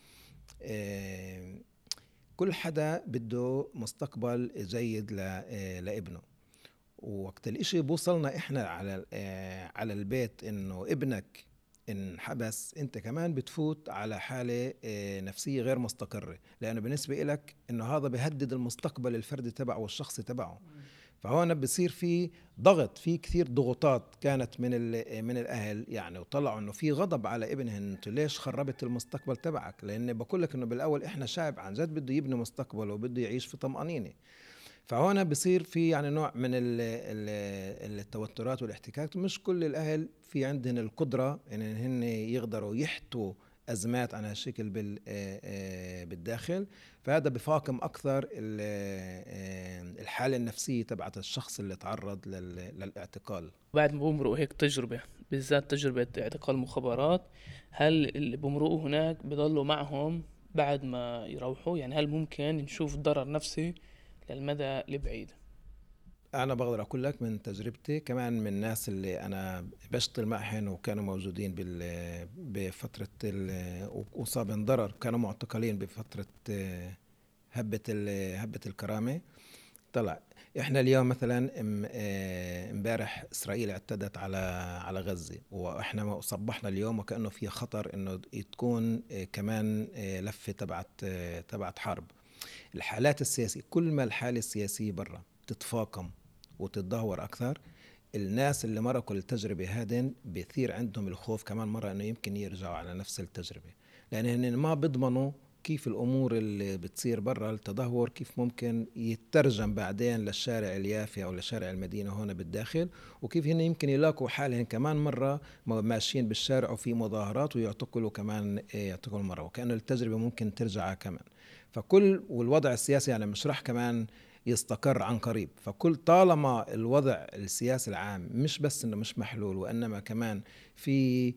Speaker 3: كل حدا بده مستقبل جيد آه، لابنه. ووقت الإشي بوصلنا إحنا على آه، على البيت إنه ابنك انحبس أنت كمان بتفوت على حالة آه، نفسية غير مستقرة. لأنه بالنسبة لك إنه هذا بيهدد المستقبل الفردي تبعه والشخصي تبعه. فهون بصير في ضغط في كثير ضغوطات كانت من من الأهل يعني وطلعوا إنه في غضب على ابنهم انت ليش خربت المستقبل تبعك؟ لأن بقول لك إنه بالأول إحنا شعب عن جد بده يبني مستقبل وبده يعيش في طمأنينة. فهون بصير في يعني نوع من ال ال التوترات والاحتكاكات مش كل الأهل في عندهم القدرة إن هن يقدروا يحتوا أزمات عن هالشكل آه، آه، بالداخل. فهذا بفاقم أكثر آه، الحالة النفسية تبعت الشخص اللي تعرض لل- للاعتقال.
Speaker 4: بعد ما بمرقوا هيك تجربة بالذات تجربة اعتقال مخابرات هل اللي بمرقوا هناك بضلوا معهم بعد ما يروحوا؟ يعني هل ممكن نشوف ضرر نفسي للمدى البعيد
Speaker 3: أنا بقدر أقول لك من تجربتي كمان من الناس اللي أنا بشتغل معهم وكانوا موجودين بال بفترة وصاب انضرر كانوا معتقلين بفترة هبة هبة الكرامة. طلع إحنا اليوم مثلا آه، إمبارح إسرائيل اعتدت على على غزة وإحنا صبحنا اليوم وكأنه في خطر إنه تكون آه، كمان آه، لفة تبعت تبعت حرب. الحالات السياسية كل ما الحالة السياسية برا تتفاقم وتتدهور أكثر. الناس اللي مرقوا التجربه هادن بيثير عندهم الخوف كمان مرة إنه يمكن يرجعوا على نفس التجربة. لأن هن ما بيضمنوا كيف الأمور اللي بتصير برا التدهور كيف ممكن يترجم بعدين للشارع اليافي أو لشارع المدينة هون بالداخل وكيف هن يمكن يلاقوا حالهم كمان مرة ماشيين بالشارع وفي مظاهرات ويعتقلوا كمان إيه، يعتقلوا مرة وكأنه التجربة ممكن ترجع كمان. فكل والوضع السياسي يعني مش راح كمان يستقر عن قريب. فكل طالما الوضع السياسي العام مش بس إنه مش محلول وإنما كمان في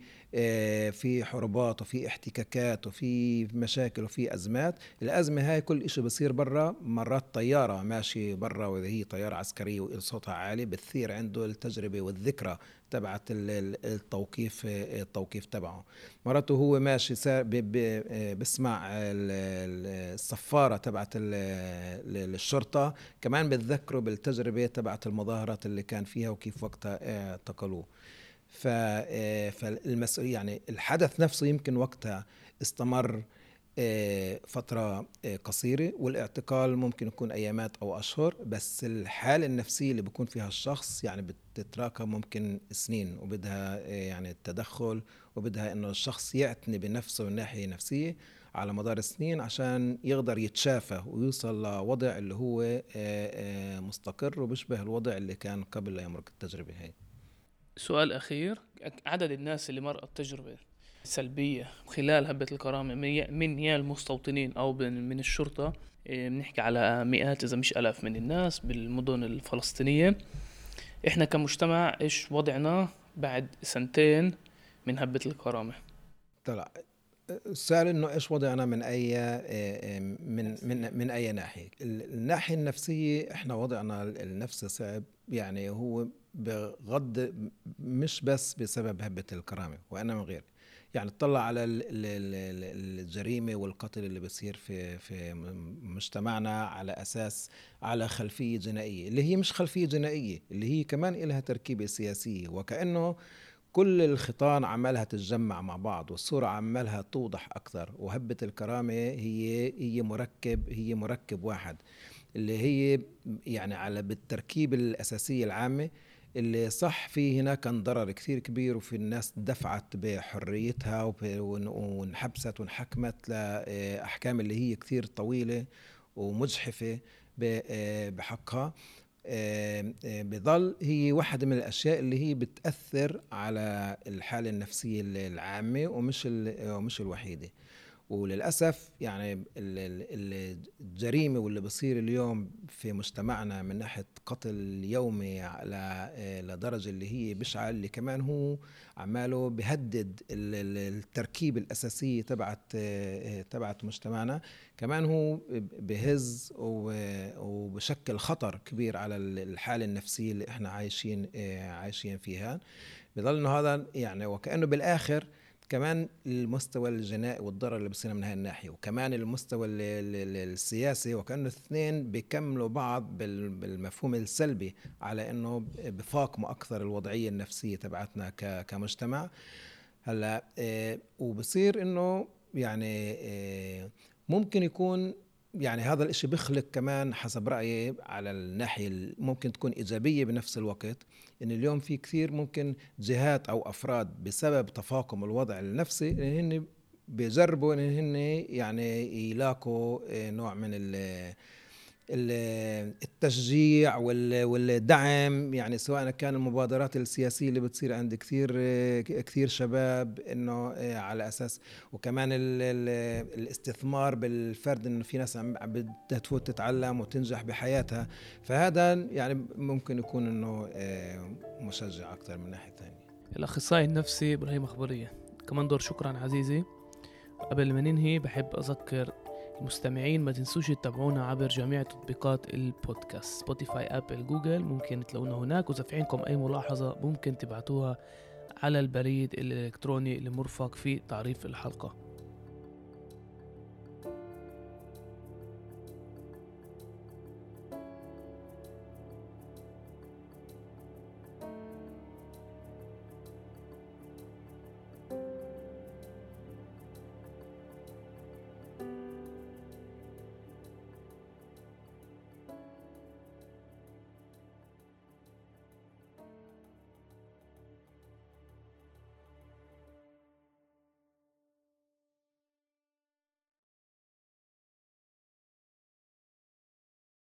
Speaker 3: في حروبات وفي احتكاكات وفي مشاكل وفي أزمات. الأزمة هاي كل شيء بصير برا مرات طيارة ماشي برا وإذا هي طيارة عسكرية وصوتها عالي بتثير عنده التجربة والذكرى تبعت ال- ال- التوقيف آه، التوقيف تبعه. مرات هو ماشي آه، بسمع ال- ال- الصفارة تبعت ال- ال- الشرطة. كمان بتذكره بالتجربة تبعت المظاهرات اللي كان فيها وكيف وقتها آه، اعتقلوه. آه، فالمسؤولية يعني الحدث نفسه يمكن وقتها استمر آه، فترة آه، قصيرة والاعتقال ممكن يكون أيامات أو أشهر بس الحالة النفسية اللي بيكون فيها الشخص يعني بتتراكم ممكن سنين وبدها آه، يعني التدخل وبدها إنه الشخص يعتني بنفسه من ناحية نفسية على مدار السنين عشان يقدر يتشافى ويوصل لوضع اللي هو آه، آه، مستقر وبيشبه الوضع اللي كان قبل لا يمرق التجربة هاي.
Speaker 4: سؤال أخير. عدد الناس اللي مرقت تجربة سلبية خلال هبة الكرامة من يا- المستوطنين أو من الشرطة؟ إيه، بنحكي على مئات إذا مش ألاف من الناس بالمدن الفلسطينية. إحنا كمجتمع إيش وضعنا بعد سنتين من هبة الكرامة؟
Speaker 3: طلع. السؤال إنه إيش وضعنا من أي من من من أي ناحية؟ ال- الناحية النفسية إحنا وضعنا النفسي صعب. يعني هو بغض مش بس بسبب هبة الكرامة وإنما غير يعني اطلع على ال- ال- ال- الجريمة والقتل اللي بصير في في مجتمعنا على أساس على خلفية جنائية اللي هي مش خلفية جنائية اللي هي كمان لها تركيبة سياسية. وكأنه كل الخيطان عمالها تتجمع مع بعض والصورة عمالها توضح أكثر. وهبة الكرامة هي هي مركب هي مركب واحد اللي هي يعني على بالتركيب الأساسية العامة اللي صح في هناك كان ضرر كثير كبير وفي الناس دفعت بحريتها وانحبست وانحكمت لأحكام اللي هي كثير طويلة ومجحفة آه، بحقها. آه، آه، بضل هي واحدة من الأشياء اللي هي بتأثر على الحالة النفسية العامة ومش ومش الوحيدة. وللأسف يعني ال- ال- الجريمة واللي بصير اليوم في مجتمعنا من ناحية قتل يومي على آه، لدرجة اللي هي بشعة اللي كمان هو عماله بهدد ال- ال- التركيبة الأساسية تبعت آه، آه، تبعت مجتمعنا. كمان هو بهز وبشكل خطر كبير على ال- الحالة النفسية اللي إحنا عايشين عايشين فيها. بضل إنه هذا يعني وكأنه بالآخر كمان المستوى الجنائي والضرر اللي بصير من هاي الناحية وكمان المستوى ال- ال- ال- السياسي وكأنه الاثنين بيكملوا بعض بال- بالمفهوم السلبي على إنه بفاقموا أكثر الوضعية النفسية تبعتنا كمجتمع. هلأ آه، وبصير إنه يعني آه، ممكن يكون يعني هذا الإشي بيخلق كمان حسب رأيي على الناحية ال- ممكن تكون إيجابية بنفس الوقت إن اليوم في كثير ممكن جهات أو أفراد بسبب تفاقم الوضع النفسي إن هن بيجربوا إن هن يعني يلاقوا آه، نوع من التشجيع وال- والدعم يعني سواء كان المبادرات السياسية اللي بتصير عند كثير كثير شباب إنه على أساس وكمان ال ال الاستثمار بالفرد إنه في ناس عم بدها تفوت تتعلم وتنجح بحياتها. فهذا يعني ممكن يكون إنه آه، مشجع أكثر من ناحية ثانية.
Speaker 4: الأخصائي النفسي إبراهيم أخبارية. كمان دور شكرا عزيزي. قبل ما ننهي بحب أذكر المستمعين ما تنسوش تتابعونا عبر جميع تطبيقات البودكاست سبوتيفاي أبل جوجل ممكن تلاقونا هناك. وإذا في عندكم أي ملاحظة ممكن تبعتوها على البريد الإلكتروني المرفق في تعريف الحلقة.